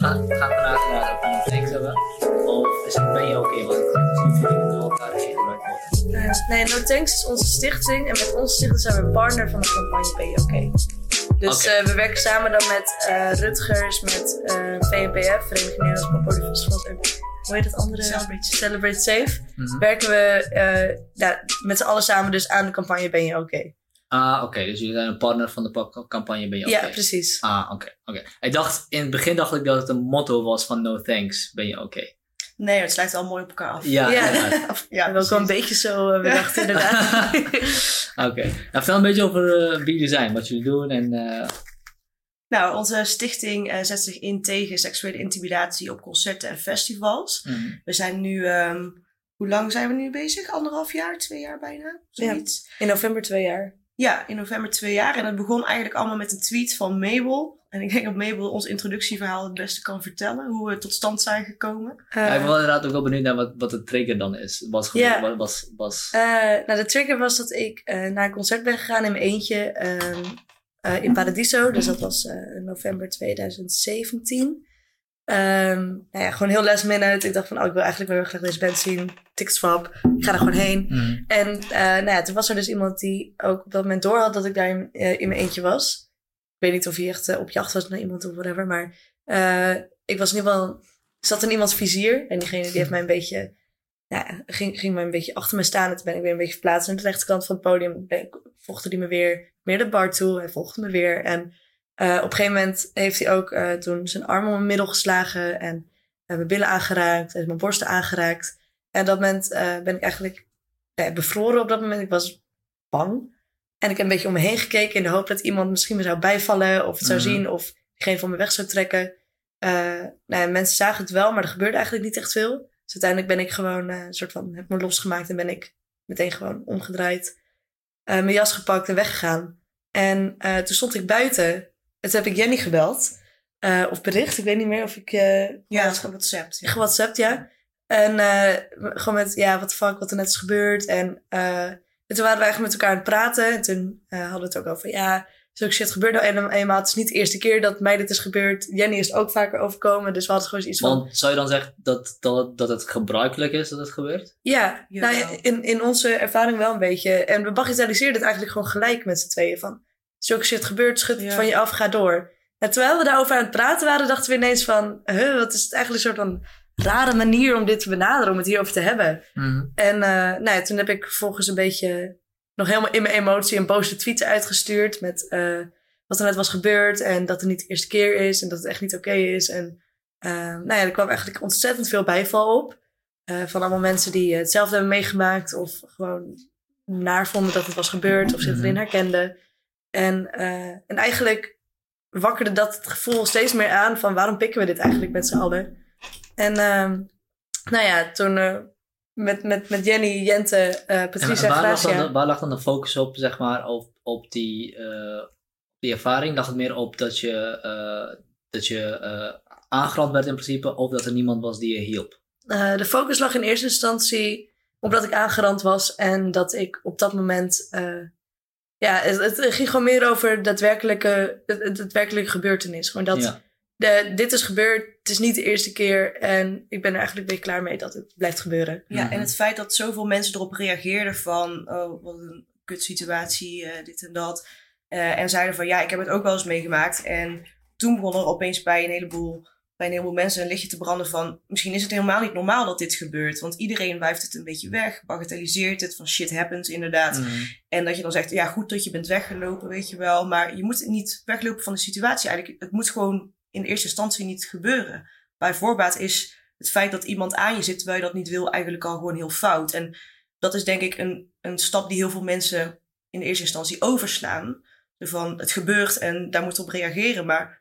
Gaan we vandaag naar de thanks hebben? Of is het ben je oké? Want zien jullie door elkaar heen gebruikt worden. Eh, nee, No Thanks is onze stichting. En met onze stichting zijn we een partner van de campagne Ben je oké? Dus Oké. eh, we werken samen dan met eh, Rutgers, met eh VNPF, Vereniging Nederlandse Poppoliefestivals en hoe heet het andere? Celebrate Safe. Celebrate Safe. Mhm. Werken we eh, ja, met z'n allen samen dus aan de campagne Ben je oké? Ah, oké. Dus jullie zijn een partner van de pa- campagne Ben je oké? Ja, precies. Ah, oké. oké. Ik dacht, in het begin dacht ik dat het een motto was van no thanks, ben je oké? Nee, het sluit wel mooi op elkaar af. Ja, Ja. Ja, wel ook wel een beetje zo eh, bedacht inderdaad. Oké. Nou, vertel een beetje over eh, wie jullie zijn, wat jullie doen en... eh, Nou, onze stichting eh, zet zich in tegen seksuele intimidatie op concerten en festivals. mhm. We zijn nu, ehm, hoe lang zijn we nu bezig? Anderhalf jaar, twee jaar bijna? Zoiets. In november twee jaar. Ja, in november twee jaar. En het begon eigenlijk allemaal met een tweet van Mabel. En ik denk dat Mabel ons introductieverhaal het beste kan vertellen. Hoe we tot stand zijn gekomen. Eh, Ja, ik ben inderdaad ook wel benieuwd naar wat, wat de trigger dan is. Was, gewoon- was, was, was Eh, nou, de trigger was dat ik eh, naar een concert ben gegaan in mijn eentje ehm, eh, in Paradiso. Dus dat was eh, november 2017. Ehm, nou ja, gewoon heel last minute. Ik dacht van, oh, ik wil eigenlijk wel heel graag deze band zien. Ticketswap. Ik ga er gewoon heen. Mhm. En eh, nou ja, toen was er dus iemand die ook op dat moment door had dat ik daar in, eh, in mijn eentje was. Ik weet niet of hij echt eh, op jacht was naar iemand of whatever. Maar ik was in ieder geval... Ik zat in iemands vizier. En diegene die heeft mij een beetje... Ja, ging, ging mij een beetje achter me staan. En toen ben ik weer een beetje verplaatst aan de rechterkant van het podium. Ben, ik- volgde hij me weer meer de bar toe. Hij volgde me weer. En eh, op een gegeven moment heeft hij ook eh, toen zijn arm om mijn middel geslagen. En eh, mijn billen aangeraakt. En mijn borsten aangeraakt. En op dat moment ben ik eigenlijk bevroren op dat moment. Ik was bang. En ik heb een beetje om me heen gekeken in de hoop dat iemand misschien me zou bijvallen of het zou Mhm. zien of diegene van me weg zou trekken. Nou ja, mensen zagen het wel, maar er gebeurde eigenlijk niet echt veel. Dus uiteindelijk ben ik gewoon een soort van, heb me losgemaakt en ben ik meteen gewoon omgedraaid. mijn jas gepakt en weggegaan. En toen stond ik buiten. En toen heb ik Jenny gebeld. eh, of bericht, ik weet niet meer of ik... eh, Ja, het is gewoon WhatsApp. Ja. gewhatsappt, ja. En eh, gewoon met, ja, wat de fuck, wat er net is gebeurd. En, eh, en toen waren we eigenlijk met elkaar aan het praten. En toen eh, hadden we het ook over, ja, zulke shit gebeurt nou eenmaal- eenmaal. Het is niet de eerste keer dat mij dit is gebeurd. Jenny is het ook vaker overkomen. Dus we hadden gewoon iets van, Want zou je dan zeggen dat, dat, dat het gebruikelijk is dat het gebeurt? ja, Jawel. nou, ja, in, in onze ervaring wel een beetje. En we bagatelliseerden het eigenlijk gewoon gelijk met z'n tweeën. Van, zulke shit gebeurt, schud Ja. van je af, ga door. En terwijl we daarover aan het praten waren, dachten we ineens van... Huh, wat is het eigenlijk een soort van rare manier om dit te benaderen, om het hierover te hebben. En eh, nou ja, toen heb ik vervolgens een beetje nog helemaal in mijn emotie een boze tweet uitgestuurd met eh, wat er net was gebeurd en dat het niet de eerste keer is en dat het echt niet oké is. En eh, nou ja, er kwam eigenlijk ontzettend veel bijval op van allemaal mensen die hetzelfde hebben meegemaakt of gewoon naar vonden dat het was gebeurd of zich Mhm. erin herkenden. En, eh, en eigenlijk wakkerde dat het gevoel steeds meer aan van waarom pikken we dit eigenlijk met z'n allen. En ehm, nou ja, toen eh, met, met, met Jenny, Jente, eh En Patricia, waar lag, dan, Gracia. de- waar lag dan de focus op, zeg maar, op, op die, die ervaring? Lag het meer op dat je, dat je aangerand werd in principe, of dat er niemand was die je hielp? De focus lag in eerste instantie op dat ik aangerand was en dat ik op dat moment. Ja, het, het ging gewoon meer over daadwerkelijke, het, het daadwerkelijke gebeurtenis. Gewoon dat ja. de, dit is gebeurd, het is niet de eerste keer en ik ben er eigenlijk weer klaar mee dat het blijft gebeuren. Ja, Mhm. en het feit dat zoveel mensen erop reageerden van, oh, wat een kutsituatie, eh dit en dat. Eh, en zeiden van, ja, ik heb het ook wel eens meegemaakt. En toen begon er opeens bij een heleboel bij een heleboel mensen een lichtje te branden van... misschien is het helemaal niet normaal dat dit gebeurt. Want iedereen wuift het een beetje weg, bagatelliseert het van shit happens inderdaad. Mhm. En dat je dan zegt, ja goed dat je bent weggelopen, weet je wel. Maar je moet niet weglopen van de situatie eigenlijk. Het moet gewoon in eerste instantie niet gebeuren. Bij voorbaat is het feit dat iemand aan je zit terwijl je dat niet wil eigenlijk al gewoon heel fout. En dat is denk ik een, een stap die heel veel mensen in eerste instantie overslaan. Van het gebeurt en daar moet op reageren, maar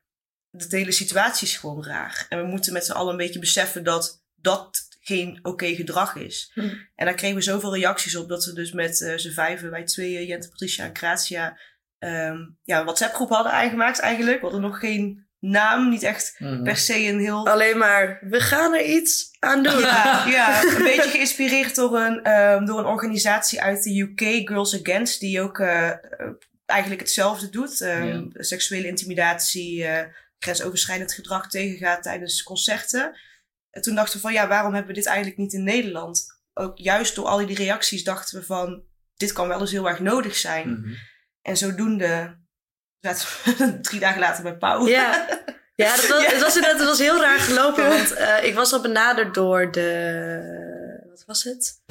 de hele situatie is gewoon raar. En we moeten met z'n allen een beetje beseffen dat dat geen oké gedrag is. Hm. En daar kregen we zoveel reacties op dat we dus met eh z'n vijven, wij tweeën, Jente, Patricia en Gracia, ehm, ja, een WhatsApp-groep hadden aangemaakt eigenlijk. We hadden nog geen naam, niet echt Mhm. per se een heel Alleen maar, we gaan er iets aan doen. ja, ja, een beetje geïnspireerd door een, ehm, door een organisatie uit de UK, Girls Against, die ook eh, eh, eigenlijk hetzelfde doet. Ehm, Ja. Seksuele intimidatie, eh, grensoverschrijdend gedrag tegengaat tijdens concerten. En toen dachten we van ja, waarom hebben we dit eigenlijk niet in Nederland? Ook juist door al die reacties dachten we van dit kan wel eens heel erg nodig zijn. Mhm. En zodoende zaten we drie dagen later bij Pauw. Ja, ja, dat was, Ja. Het, was inderdaad, het was heel raar gelopen. Want eh, ik was al benaderd door de... Wat was het?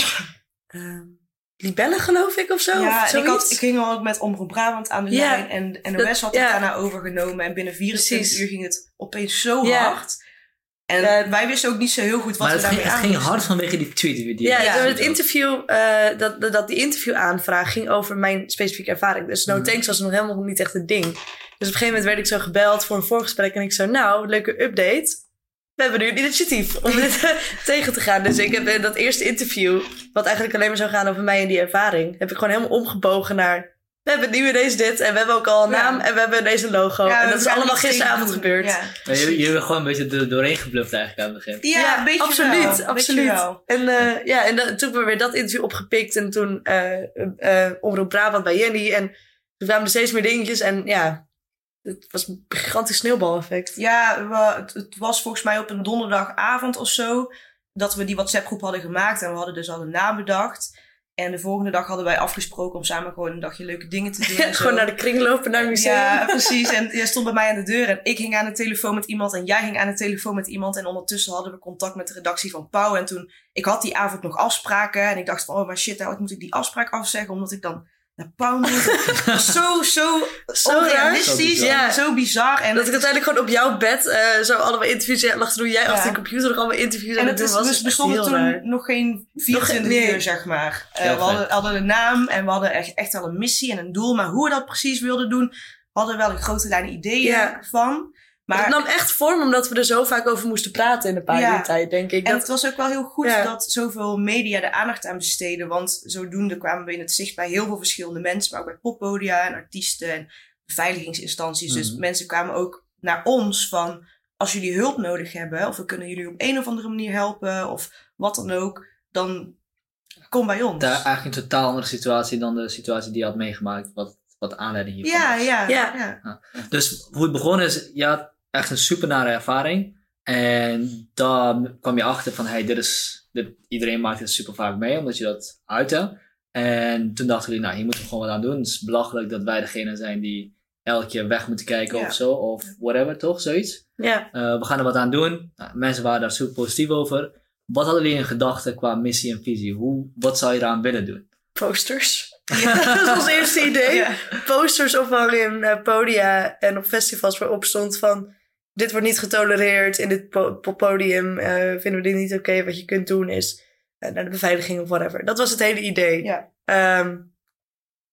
Ehm Libelle, geloof ik, of zo? Ja, of en ik, had, zoiets. ik ging al ook met Omroep Brabant aan de Ja. lijn. En, en de NOS had het ja. daarna overgenomen. En binnen 24 Precies. uur ging het opeens zo Ja. hard. En Ja. wij wisten ook niet zo heel goed wat Maar we het ging, daarmee het aan ging moesten. hard vanwege die tweet. Die, die Ja, Ja. het interview, eh, dat, dat, dat die interviewaanvraag ging over mijn specifieke ervaring. Dus no Mhm. thanks was nog helemaal niet echt het ding. Dus op een gegeven moment werd ik zo gebeld voor een voorgesprek. En ik zo, nou, leuke update. We hebben nu een initiatief om dit eh, tegen te gaan. Dus ik heb in dat eerste interview, wat eigenlijk alleen maar zou gaan over mij en die ervaring, heb ik gewoon helemaal omgebogen naar... We hebben nu ineens dit en we hebben ook al een Ja. naam en we hebben deze logo. Ja, en dat is allemaal gisteravond gebeurd. Ja, Maar je, je bent gewoon een beetje er doorheen gebluft eigenlijk aan het begin. ja, Ja, een beetje absoluut, wel, een beetje absoluut. En, eh, ja, en dan, toen hebben we weer dat interview opgepikt. En toen eh eh Omroep Brabant bij Jenny. En toen kwamen er steeds meer dingetjes. En ja, het was een gigantisch sneeuwbaleffect. Ja, we, het, het was volgens mij op een donderdagavond of zo dat we die WhatsApp-groep hadden gemaakt. En we hadden dus al een naam bedacht. En de volgende dag hadden wij afgesproken om samen gewoon een dagje leuke dingen te doen. en. Gewoon naar de kring lopen, naar het museum. Ja, precies. En jij stond bij mij aan de deur en ik ging aan de telefoon met iemand en jij ging aan de telefoon met iemand. En ondertussen hadden we contact met de redactie van Pauw. En toen, ik had die avond nog afspraken en ik dacht van, oh maar shit, nou moet ik die afspraak afzeggen omdat ik dan naar zo, zo Zo raar. onrealistisch Zo bizar. zo bizar. En dat ik uiteindelijk gewoon op jouw bed eh, zo allemaal interviews lag te doen. Jij Ja. achter de computer nog allemaal interviews En aan het doen was. dus toen raar. nog geen 24 nee. uur, zeg maar. Eh, we hadden, hadden een naam en we hadden echt, echt wel een missie en een doel. Maar hoe we dat precies wilden doen, hadden we wel een grote lijn ideeën Ja. van. Maar het nam echt vorm omdat we er zo vaak over moesten praten in een paar Ja. uur tijd, denk ik. En Dat, het was ook wel heel goed Ja. dat zoveel media er aandacht aan besteden. Want zodoende kwamen we in het zicht bij heel veel verschillende mensen. Maar ook bij poppodia en artiesten en beveiligingsinstanties. Dus Mhm. mensen kwamen ook naar ons van... Als jullie hulp nodig hebben, of we kunnen jullie op een of andere manier helpen, of wat dan ook, dan kom bij ons. Daar eigenlijk een totaal andere situatie dan de situatie die je had meegemaakt. Wat, wat de aanleiding hiervan ja, was. ja, Ja. ja, Dus hoe het begon is, je had echt een super nare ervaring. En dan kwam je achter van, hey, dit is, dit, iedereen maakt dit super vaak mee, omdat je dat uitte. En toen dachten jullie, nou, hier moeten we gewoon wat aan doen. Het is belachelijk dat wij degene zijn die elke keer weg moeten kijken Ja. of zo, of whatever, toch? Zoiets. ja. Eh, we gaan er wat aan doen. Nou, mensen waren daar super positief over. Wat hadden jullie in gedachten qua missie en visie? Hoe, wat zou je eraan willen doen? posters. dat was ons eerste idee. Ja. Posters ophangen in eh, podia en op festivals waarop stond van... Dit wordt niet getolereerd in dit po- po- podium. eh, vinden we dit niet oké? Wat je kunt doen is eh, naar de beveiliging of whatever. Dat was het hele idee. Ja. Ehm,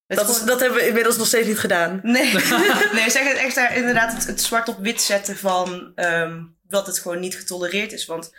dat, is- dat hebben we inmiddels nog steeds niet gedaan. Nee, nee zeg het echt daar inderdaad het, het zwart op wit zetten van ehm, dat het gewoon niet getolereerd is. Want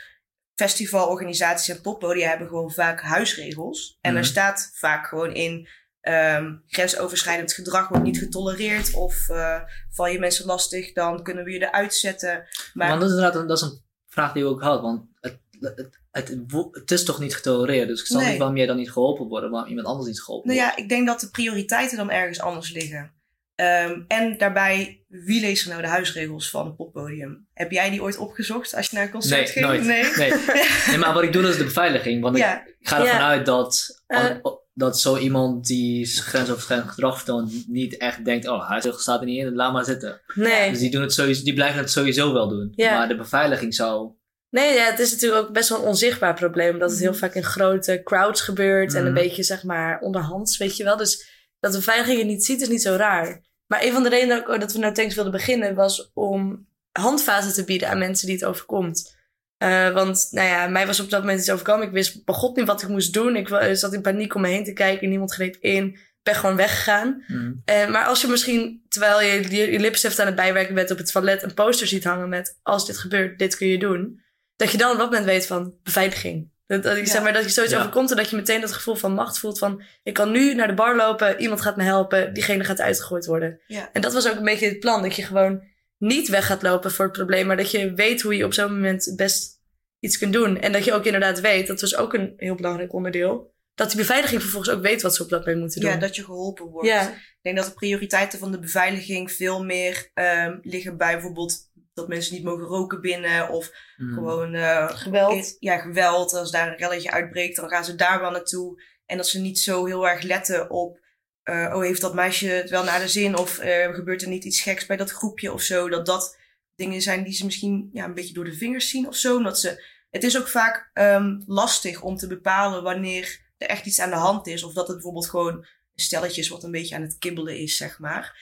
festivalorganisaties en poppodia hebben gewoon vaak huisregels. En Mhm. er staat vaak gewoon in ehm, grensoverschrijdend gedrag wordt niet getolereerd. Of eh, val je mensen lastig, dan kunnen we je eruit zetten. Maar Want dat is inderdaad een, dat is een vraag die ik ook had. Want het, het, het, is toch niet getolereerd? Dus ik snap Nee. niet waarom jij dan niet geholpen wordt. Waarom iemand anders niet geholpen nou wordt. ja, ik denk dat de prioriteiten dan ergens anders liggen. Ehm, en daarbij, wie leest er nou de huisregels van het poppodium? Heb jij die ooit opgezocht als je naar een concert Nee, ging? nooit. Nee. Nee. nee, maar wat ik doe dat is de beveiliging. Want Ja, ik ga ervan Ja. uit dat... Eh. Oh, dat zo iemand die grensoverschrijdend gedrag vertoont niet echt denkt, oh, hij staat er niet in, laat maar zitten. Nee. Dus die, doen het sowieso, die blijven het sowieso wel doen. Ja. Maar de beveiliging zou... Nee, ja, het is natuurlijk ook best wel een onzichtbaar probleem. Omdat het heel vaak in grote crowds gebeurt. En een Mhm. beetje, zeg maar, onderhands, weet je wel. Dus dat de beveiliging het niet ziet, is niet zo raar. Maar een van de redenen dat, dat we nou tanks wilden beginnen... was om handvaten te bieden aan mensen die het overkomt. Eh, want, nou ja, mij was op dat moment iets overkomen. Ik wist begot niet wat ik moest doen. Ik zat in paniek om me heen te kijken. Niemand greep in. Ik ben gewoon weggegaan. Mm. Eh, maar als je misschien, terwijl je je, je lipstift aan het bijwerken bent op het toilet, een poster ziet hangen met: Als dit gebeurt, dit kun je doen. Dat je dan op dat moment weet van beveiliging. Dat, dat, ik Ja. zeg maar, dat je zoiets Ja. overkomt en dat je meteen dat gevoel van macht voelt van: Ik kan nu naar de bar lopen, iemand gaat me helpen, diegene gaat uitgegooid worden. Ja. En dat was ook een beetje het plan: dat je gewoon niet weg gaat lopen voor het probleem, maar dat je weet hoe je op zo'n moment het best iets kunt doen. En dat je ook inderdaad weet, dat was ook een heel belangrijk onderdeel, dat die beveiliging vervolgens ook weet wat ze op dat moment moeten doen. Ja, dat je geholpen wordt. Ja. Ik denk dat de prioriteiten van de beveiliging veel meer ehm, liggen bij bijvoorbeeld dat mensen niet mogen roken binnen of Mm. gewoon eh, Geweld. ja, geweld. Als daar een relletje uitbreekt, dan gaan ze daar wel naartoe. En dat ze niet zo heel erg letten op, eh, oh heeft dat meisje het wel naar de zin of eh, gebeurt er niet iets geks bij dat groepje of zo. Dat dat dingen zijn die ze misschien ja, een beetje door de vingers zien of zo. Omdat ze, het is ook vaak ehm, lastig om te bepalen wanneer er echt iets aan de hand is. Of dat het bijvoorbeeld gewoon een stelletje is wat een beetje aan het kibbelen is, zeg maar.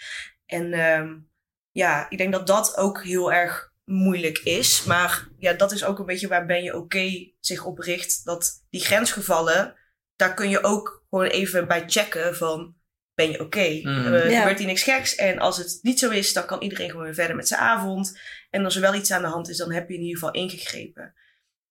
En ehm, ja, ik denk dat dat ook heel erg moeilijk is. Maar ja, dat is ook een beetje waar Ben je oké zich op richt. Dat die grensgevallen, daar kun je ook gewoon even bij checken van... Ben je oké? Mm. Eh, Ja. Gebeurt hier niks geks? En als het niet zo is, dan kan iedereen gewoon weer verder met zijn avond. En als er wel iets aan de hand is, dan heb je in ieder geval ingegrepen.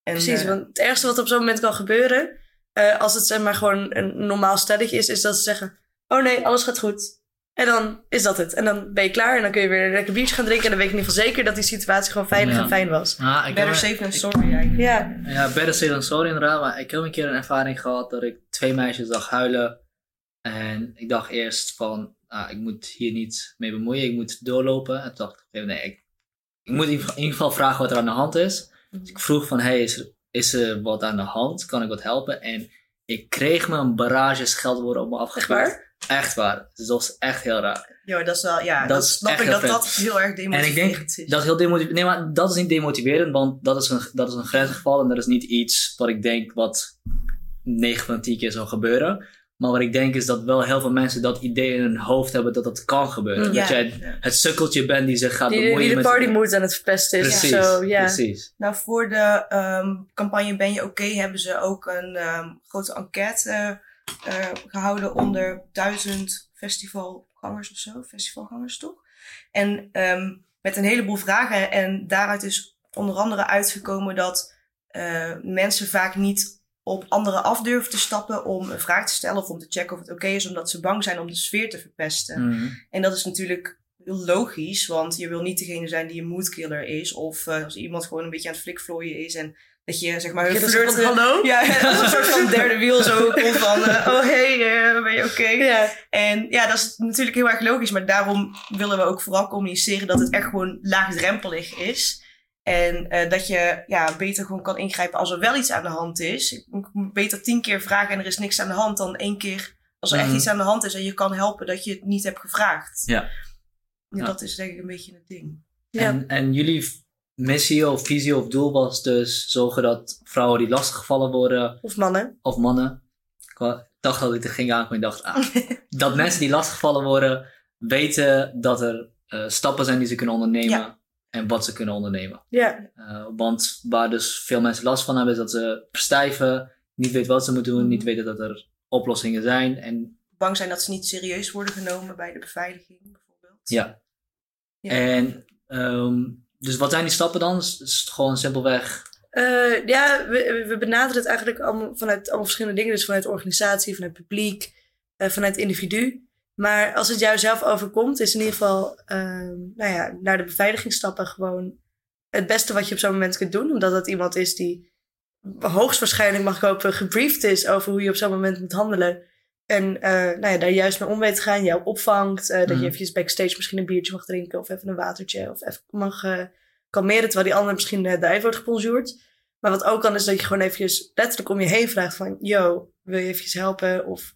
En, Precies, eh, want het ergste wat op zo'n moment kan gebeuren, eh, als het zeg maar gewoon een normaal stelletje is, is dat ze zeggen: Oh nee, alles gaat goed. En dan is dat het. En dan ben je klaar en dan kun je weer een lekker biertje gaan drinken. En dan weet ik in ieder geval zeker dat die situatie gewoon veilig Ja. en fijn was. Ah, ik better safe than sorry eigenlijk. Ja, Ja, better safe than sorry inderdaad. Maar ik heb een keer een ervaring gehad dat ik twee meisjes zag huilen. En ik dacht eerst van, ah, ik moet hier niet mee bemoeien. Ik moet doorlopen. En toen dacht ik, nee, ik, ik moet in ieder geval- vragen wat er aan de hand is. Dus ik vroeg van, hey, is er, is er wat aan de hand? Kan ik wat helpen? En ik kreeg me een barrage scheldwoorden op me echt afgevuurd. waar? Echt waar. Dus dat was echt heel raar. Ja, dat is wel, ja, Dat snap echt ik dat vet. dat heel erg En ik demotiverend denk is. dat is heel demotiverend. Nee, maar dat is niet demotiverend, want dat is een, dat is een grensgeval en dat is niet iets wat ik denk wat 9 van 10 keer zou gebeuren. Maar wat ik denk is dat wel heel veel mensen dat idee in hun hoofd hebben dat dat kan gebeuren. Mm. Dat jij het sukkeltje bent die zich gaat Die, bemoeien die de met... party mood aan het verpesten is. Precies, ja. precies. Nou, voor de ehm, campagne Ben je oké hebben ze ook een ehm, grote enquête eh, eh, gehouden onder duizend festivalgangers of zo. Festivalgangers toch? En ehm, met een heleboel vragen. En daaruit is onder andere uitgekomen dat eh, mensen vaak niet op anderen af durven te stappen om een vraag te stellen of om te checken of het oké is, omdat ze bang zijn om de sfeer te verpesten. Mhm. En dat is natuurlijk heel logisch, want je wil niet degene zijn die een moodkiller is. Of eh, als iemand gewoon een beetje aan het flikvlooien is en dat je zeg maar Je hun dat flirt... zo van, hallo? Ja, als een soort van derde wiel zo komt van, eh, oh hey, eh, ben je oké? Ja. En ja, dat is natuurlijk heel erg logisch, maar daarom willen we ook vooral communiceren dat het echt gewoon laagdrempelig is. En eh, dat je ja, beter gewoon kan ingrijpen als er wel iets aan de hand is. Ik moet beter tien keer vragen en er is niks aan de hand dan één keer als er echt Mhm. iets aan de hand is en je kan helpen dat je het niet hebt gevraagd. Ja. Ja, Ja. Dat is denk ik een beetje het ding. Ja. En, en jullie missie of visie of doel was dus zorgen dat vrouwen die lastiggevallen worden Of mannen. of mannen. Ik dacht dat ik er ging aankomen. Ik dacht, ah, dat mensen die lastiggevallen worden, weten dat er eh, stappen zijn die ze kunnen ondernemen Ja. En wat ze kunnen ondernemen. Ja. Eh, want waar dus veel mensen last van hebben, is dat ze verstijven, niet weten wat ze moeten doen, Mhm. niet weten dat er oplossingen zijn. En Bang zijn dat ze niet serieus worden genomen bij de beveiliging bijvoorbeeld. ja. Ja. En ehm, dus wat zijn die stappen dan? Is is het gewoon simpelweg. Eh, ja, we, we benaderen het eigenlijk allemaal vanuit allemaal verschillende dingen. Dus vanuit organisatie, vanuit publiek, eh, vanuit individu. Maar als het jou zelf overkomt, is in ieder geval ehm, nou ja, naar de beveiliging stappen gewoon het beste wat je op zo'n moment kunt doen. Omdat dat iemand is die hoogstwaarschijnlijk, mag ik hopen, gebriefd is over hoe je op zo'n moment moet handelen. En eh, nou ja, daar juist mee om weet te gaan, jou opvangt. eh, dat je eventjes backstage misschien een biertje mag drinken of even een watertje. Of even mag eh, kalmeren, terwijl die ander misschien uh, eruit wordt gebonjourd. Maar wat ook kan is dat je gewoon eventjes letterlijk om je heen vraagt van... Yo, wil je eventjes helpen? Of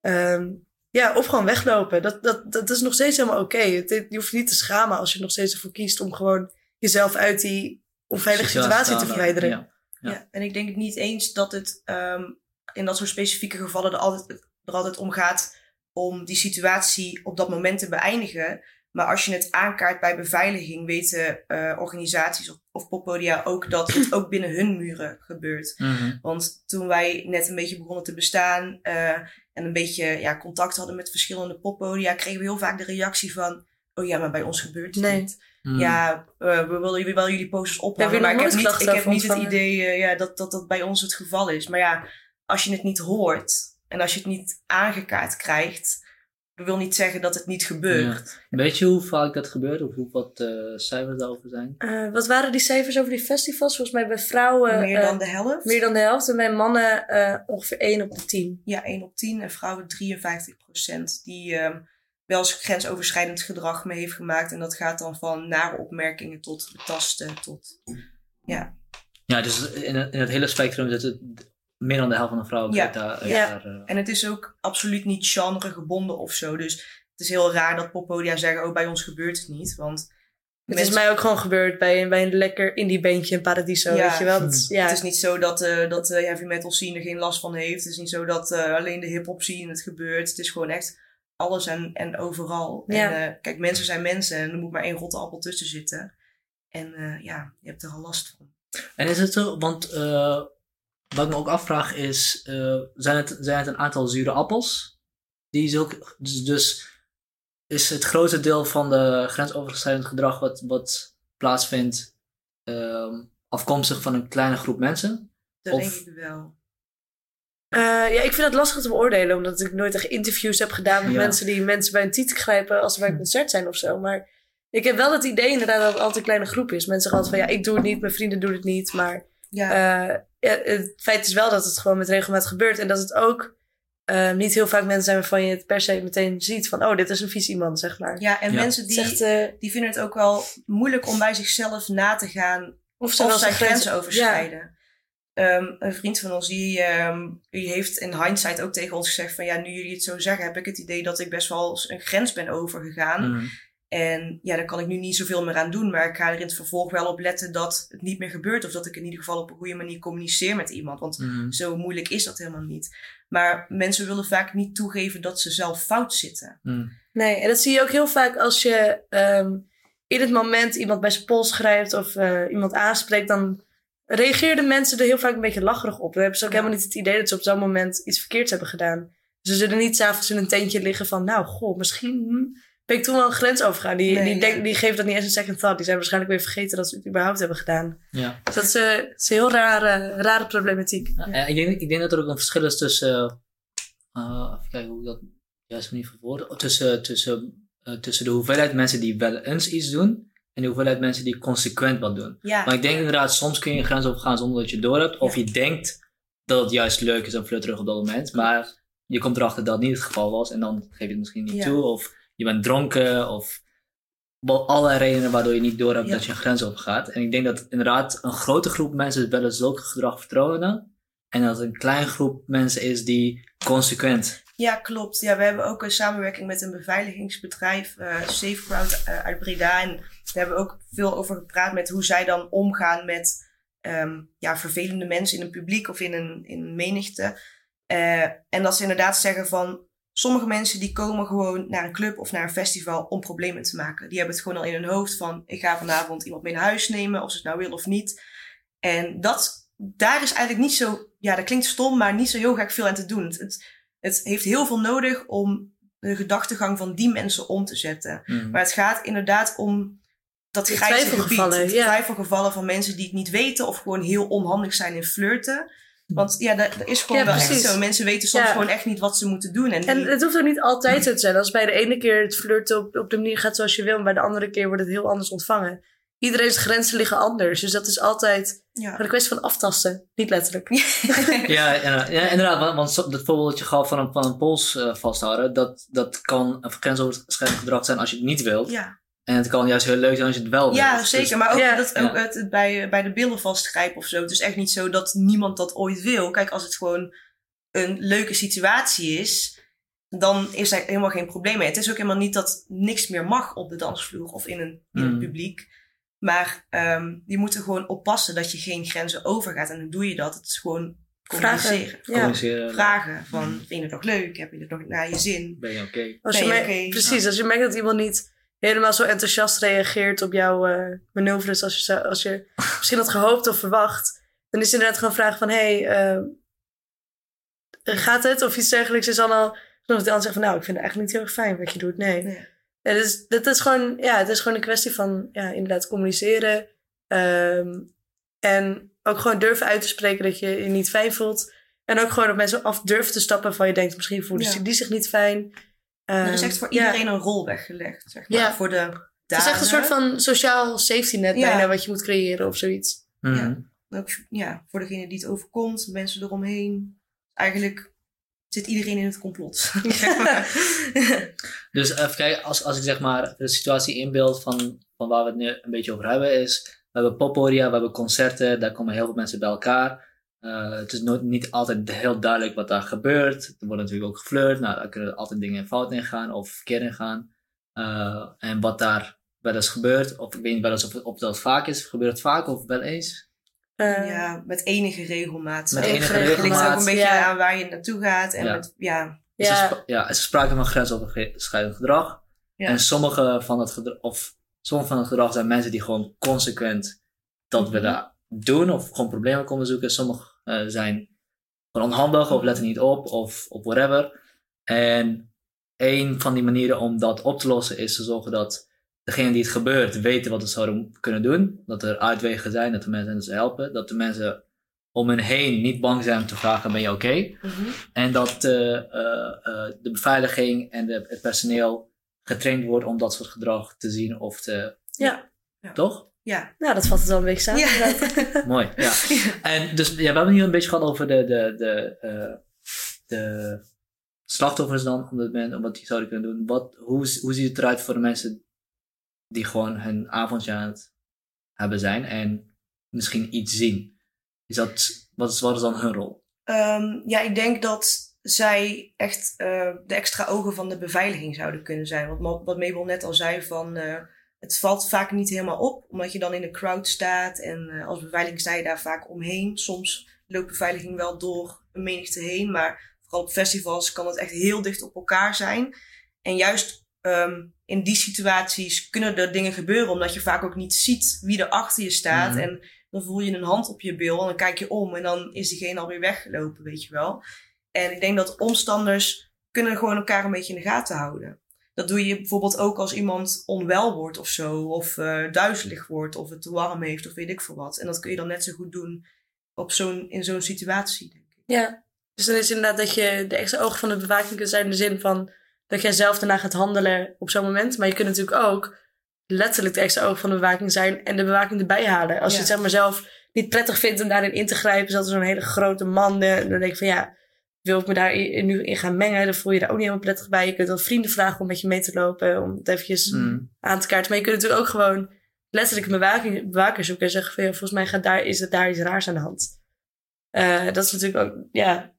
Ehm, ja, of gewoon weglopen. Dat, dat, dat is nog steeds helemaal oké. Je hoeft niet te schamen als je er nog steeds ervoor kiest om gewoon jezelf uit die onveilige situatie te verwijderen. Ja. Ja. en ik denk niet eens dat het um, in dat soort specifieke gevallen er altijd, er altijd om gaat om die situatie op dat moment te beëindigen. Maar als je het aankaart bij beveiliging, weten uh, organisaties of, of poppodia ook dat het ook binnen hun muren gebeurt. Mhm. Want toen wij net een beetje begonnen te bestaan uh, en een beetje ja, contact hadden met verschillende poppodia, kregen we heel vaak de reactie van: Oh ja, maar bij ons gebeurt het nee. niet. Ja, uh, we willen wel jullie posters ophangen, maar ik heb niet, ik heb niet het idee ja, dat, dat dat bij ons het geval is. Maar ja, als je het niet hoort en als je het niet aangekaart krijgt, dat wil niet zeggen dat het niet gebeurt. Ja. Weet je hoe vaak dat gebeurt of hoe wat uh, cijfers daarover zijn? Uh, wat waren die cijfers over die festivals? Volgens mij bij vrouwen... Meer dan de helft. Meer dan de helft. En bij mannen ongeveer 1 op de 10. Ja, 1 op 10 en vrouwen 53 procent. Die ehm, wel eens grensoverschrijdend gedrag mee heeft gemaakt. En dat gaat dan van nare opmerkingen tot betasten tot... Ja. Ja, dus in het, in het hele spectrum zit het meer dan de helft van de vrouwen ja. daar. Ja. Daar, uh... En het is ook absoluut niet genre gebonden of zo. Dus het is heel raar dat poppodia zeggen, oh bij ons gebeurt het niet. Want het mensen... is mij ook gewoon gebeurd bij, bij een lekker indie bandje in Paradiso, ja. weet je wel. Dat, ja. Het is niet zo dat, uh, dat de heavy metal scene er geen last van heeft. Het is niet zo dat uh, alleen de hip-hop scene het gebeurt. Het is gewoon echt alles en, en overal. Ja. En kijk, mensen zijn mensen en er moet maar één rotte appel tussen zitten. En ja, je hebt er al last van. En is het zo, want wat ik me ook afvraag is, uh, zijn, het, zijn het een aantal zure appels? Die is ook, dus, dus is het grootste deel van de grensoverschrijdend gedrag wat, wat plaatsvindt uh, afkomstig van een kleine groep mensen? Dat of, denk ik wel. Uh, ja, ik vind het lastig te beoordelen, omdat ik nooit echt interviews heb gedaan met ja. mensen die mensen bij een titel grijpen als ze bij een concert zijn of zo. Maar ik heb wel het idee inderdaad dat het altijd een kleine groep is. Mensen zeggen altijd van ja, ik doe het niet, mijn vrienden doen het niet, maar ja. Uh, ja, het feit is wel dat het gewoon met regelmaat gebeurt. En dat het ook uh, niet heel vaak mensen zijn waarvan je het per se meteen ziet van, oh, dit is een vies iemand, zeg maar. Ja, en Ja. mensen die, Zegt, uh, die vinden het ook wel moeilijk om bij zichzelf na te gaan of ze of zij grenzen overschrijden. Um, een vriend van ons die, um, die heeft in hindsight ook tegen ons gezegd van ja, nu jullie het zo zeggen, heb ik het idee dat ik best wel een grens ben overgegaan. Mhm. En ja, daar kan ik nu niet zoveel meer aan doen, maar ik ga er in het vervolg wel op letten dat het niet meer gebeurt. Of dat ik in ieder geval op een goede manier communiceer met iemand. Want Mhm. zo moeilijk is dat helemaal niet. Maar mensen willen vaak niet toegeven dat ze zelf fout zitten. Mhm. Nee, en dat zie je ook heel vaak als je um, in het moment iemand bij zijn pols grijpt of uh, iemand aanspreekt, dan reageerden mensen er heel vaak een beetje lacherig op. Dan hebben ze ook Ja. helemaal niet het idee dat ze op zo'n moment iets verkeerds hebben gedaan. Ze zullen niet s'avonds in een tentje liggen van, nou, goh, misschien hm, ben ik toen wel een grens overgaan. Die, Nee, die, denk, die geven dat niet eens een second thought. Die zijn waarschijnlijk weer vergeten dat ze het überhaupt hebben gedaan. Ja. Dus dat is, uh, is een heel rare, rare problematiek. Ja, ik, denk, ik denk dat er ook een verschil is tussen. Uh, even kijken hoe ik dat juist niet verwoorden. Tussen, tussen, uh, tussen de hoeveelheid mensen die wel eens iets doen. En de hoeveelheid mensen die consequent wat doen. Ja, Maar ik denk inderdaad, soms kun je een grens overgaan zonder dat je door hebt. Of Ja. je denkt dat het juist leuk is en flirterig op dat moment. Maar je komt erachter dat het niet het geval was. En dan geef je het misschien niet Ja. toe. Of je bent dronken. Of allerlei redenen waardoor je niet door hebt Ja. dat je een grens overgaat. En ik denk dat inderdaad een grote groep mensen wel eens zulke gedrag vertonen. En dat een kleine groep mensen is die consequent. ja, klopt. Ja, we hebben ook een samenwerking met een beveiligingsbedrijf, eh Safeground eh, uit Breda. En daar hebben we ook veel over gepraat met hoe zij dan omgaan met ehm, ja, vervelende mensen in een publiek of in een, in een menigte. Eh, en dat ze inderdaad zeggen van sommige mensen die komen gewoon naar een club of naar een festival om problemen te maken. Die hebben het gewoon al in hun hoofd van ik ga vanavond iemand mee naar huis nemen of ze het nou wil of niet. En dat, daar is eigenlijk niet zo, ja dat klinkt stom, maar niet zo heel gek veel aan te doen. Het, het, heeft heel veel nodig om de gedachtegang van die mensen om te zetten. Mhm. Maar het gaat inderdaad om dat grijze gebied. De ja. twijfelgevallen van mensen die het niet weten of gewoon heel onhandig zijn in flirten. Want ja, dat, dat is gewoon Ja, wel echt zo. Mensen weten soms Ja. gewoon echt niet wat ze moeten doen. En, En die- het hoeft ook niet altijd zo te zijn. Als bij de ene keer het flirten op, op de manier gaat zoals je wil, en bij de andere keer wordt het heel anders ontvangen. Iedereen's grenzen liggen anders. Dus dat is altijd ja. een kwestie van aftasten. Niet letterlijk. Ja, ja, inderdaad. Want, dat je gaf van een, van een pols eh, vasthouden, dat, dat kan een grensoverschrijdend gedrag zijn als je het niet wilt. ja. En het kan juist heel leuk zijn als je het wel ja, wilt. zeker. Dus- Maar ook, Ja. dat, Ja. ook het, het bij, bij de billen vastgrijpen of zo. Het is echt niet zo dat niemand dat ooit wil. Kijk, als het gewoon een leuke situatie is. dan is er helemaal geen probleem mee. Het is ook helemaal niet dat niks meer mag op de dansvloer of in, een, in het Mm. publiek. Maar ehm je moet er gewoon oppassen dat je geen grenzen overgaat. En dan doe je dat. Het is gewoon Vragen. communiceren. Ja. Communiceren. Vragen van, vind je het nog leuk? Heb je het nog naar je zin? Ben je oké? Merkt- oké? Precies, als je merkt dat iemand niet helemaal zo enthousiast reageert op jouw eh, manoeuvres als je, zou- als je misschien had gehoopt of verwacht, dan is het inderdaad gewoon vragen van, hé, hey, eh, gaat het? Of iets dergelijks is dan al, dan de ander zegt van, nou, ik vind het eigenlijk niet heel erg fijn wat je doet. Nee. Dus, dat is gewoon, ja, het is gewoon een kwestie van, ja, inderdaad communiceren. ehm, en ook gewoon durven uit te spreken dat je je niet fijn voelt. En ook gewoon op mensen af durven te stappen van je denkt, misschien voelen Ja. ze die zich niet fijn. Er is Ehm, echt voor ja. iedereen een rol weggelegd. Zeg maar. Ja. Voor de Het is echt een soort van sociaal safety net Ja. bijna wat je moet creëren of zoiets. Mhm. Ja. Ook ja, voor degene die het overkomt, mensen eromheen. Eigenlijk zit iedereen in het complot. Dus even kijken, als, als ik zeg maar de situatie inbeeld van, van waar we het nu een beetje over hebben, is we hebben poppodia, we hebben concerten, daar komen heel veel mensen bij elkaar. Eh, het is nooit, niet altijd heel duidelijk wat daar gebeurt. Er wordt natuurlijk ook geflirt, nou, daar kunnen altijd dingen fout in gaan of verkeerd in gaan. Eh, en wat daar wel eens gebeurt, of ik weet niet wel eens of, of dat vaak is, gebeurt het vaak of wel eens? Eh, ja, met enige regelmaat. Met Het enige enige ligt ook regelmaat. een beetje Ja. aan waar je naartoe gaat. En Ja. met, ja, Is ja, ja, is er sprake van grensoverschrijdend gedrag. Ja. En sommige van dat gedrag, of sommige van het gedrag zijn mensen die gewoon consequent dat Mhm. willen doen of gewoon problemen komen zoeken. Sommige eh, zijn gewoon onhandig of letten niet op of, of whatever. En een van die manieren om dat op te lossen is te zorgen dat degene die het gebeurt weten wat ze zouden kunnen doen. Dat er uitwegen zijn, dat de mensen hen dus helpen. Dat de mensen om hen heen niet bang zijn om te vragen, ben je oké? Mhm. En dat eh, eh, de beveiliging en de, het personeel getraind wordt om dat soort gedrag te zien of te. Ja. Ja. Toch? Ja. nou, dat vat het wel een beetje samen. Ja. Mooi. Ja. En dus ja, we hebben hier een beetje gehad over de, de, de, eh, de slachtoffers dan, om dat men, om wat die zouden kunnen doen. Wat, hoe, hoe ziet het eruit voor de mensen die gewoon hun avondje aan het hebben zijn en misschien iets zien? Is dat, wat, is, wat is dan hun rol? Ehm, ja, ik denk dat zij echt eh, de extra ogen van de beveiliging zouden kunnen zijn. Want Ma- wat Mabel net al zei, van, eh, het valt vaak niet helemaal op. Omdat je dan in de crowd staat. En eh, als beveiliging sta je daar vaak omheen. Soms loopt beveiliging wel door een menigte heen. Maar vooral op festivals kan het echt heel dicht op elkaar zijn. En juist ehm, in die situaties kunnen er dingen gebeuren. Omdat je vaak ook niet ziet wie er achter je staat. Mhm. En dan voel je een hand op je bil en dan kijk je om en dan is diegene alweer weggelopen, weet je wel. En ik denk dat omstanders kunnen gewoon elkaar een beetje in de gaten houden. Dat doe je bijvoorbeeld ook als iemand onwel wordt of zo, of eh, duizelig wordt, of het te warm heeft, of weet ik veel wat. En dat kun je dan net zo goed doen op zo'n, in zo'n situatie, denk ik. ja. Dus dan is inderdaad dat je de extra ogen van de bewaking kunt zijn in de zin van dat jij zelf daarna gaat handelen op zo'n moment. Maar je kunt natuurlijk ook letterlijk de extra ogen van de bewaking zijn en de bewaking erbij halen. Als je het zeg maar zelf niet prettig vindt om daarin in te grijpen, zoals zo'n hele grote man, eh, dan denk ik van ja, wil ik me daar nu in gaan mengen, dan voel je daar ook niet helemaal prettig bij. Je kunt dan vrienden vragen om met je mee te lopen, om het eventjes Mm. aan te kaarten. Maar je kunt natuurlijk ook gewoon letterlijk een bewaking, bewaker zoeken en zeggen van ja, volgens mij gaat daar, is het daar iets raars aan de hand. Eh, dat is natuurlijk ook, ja.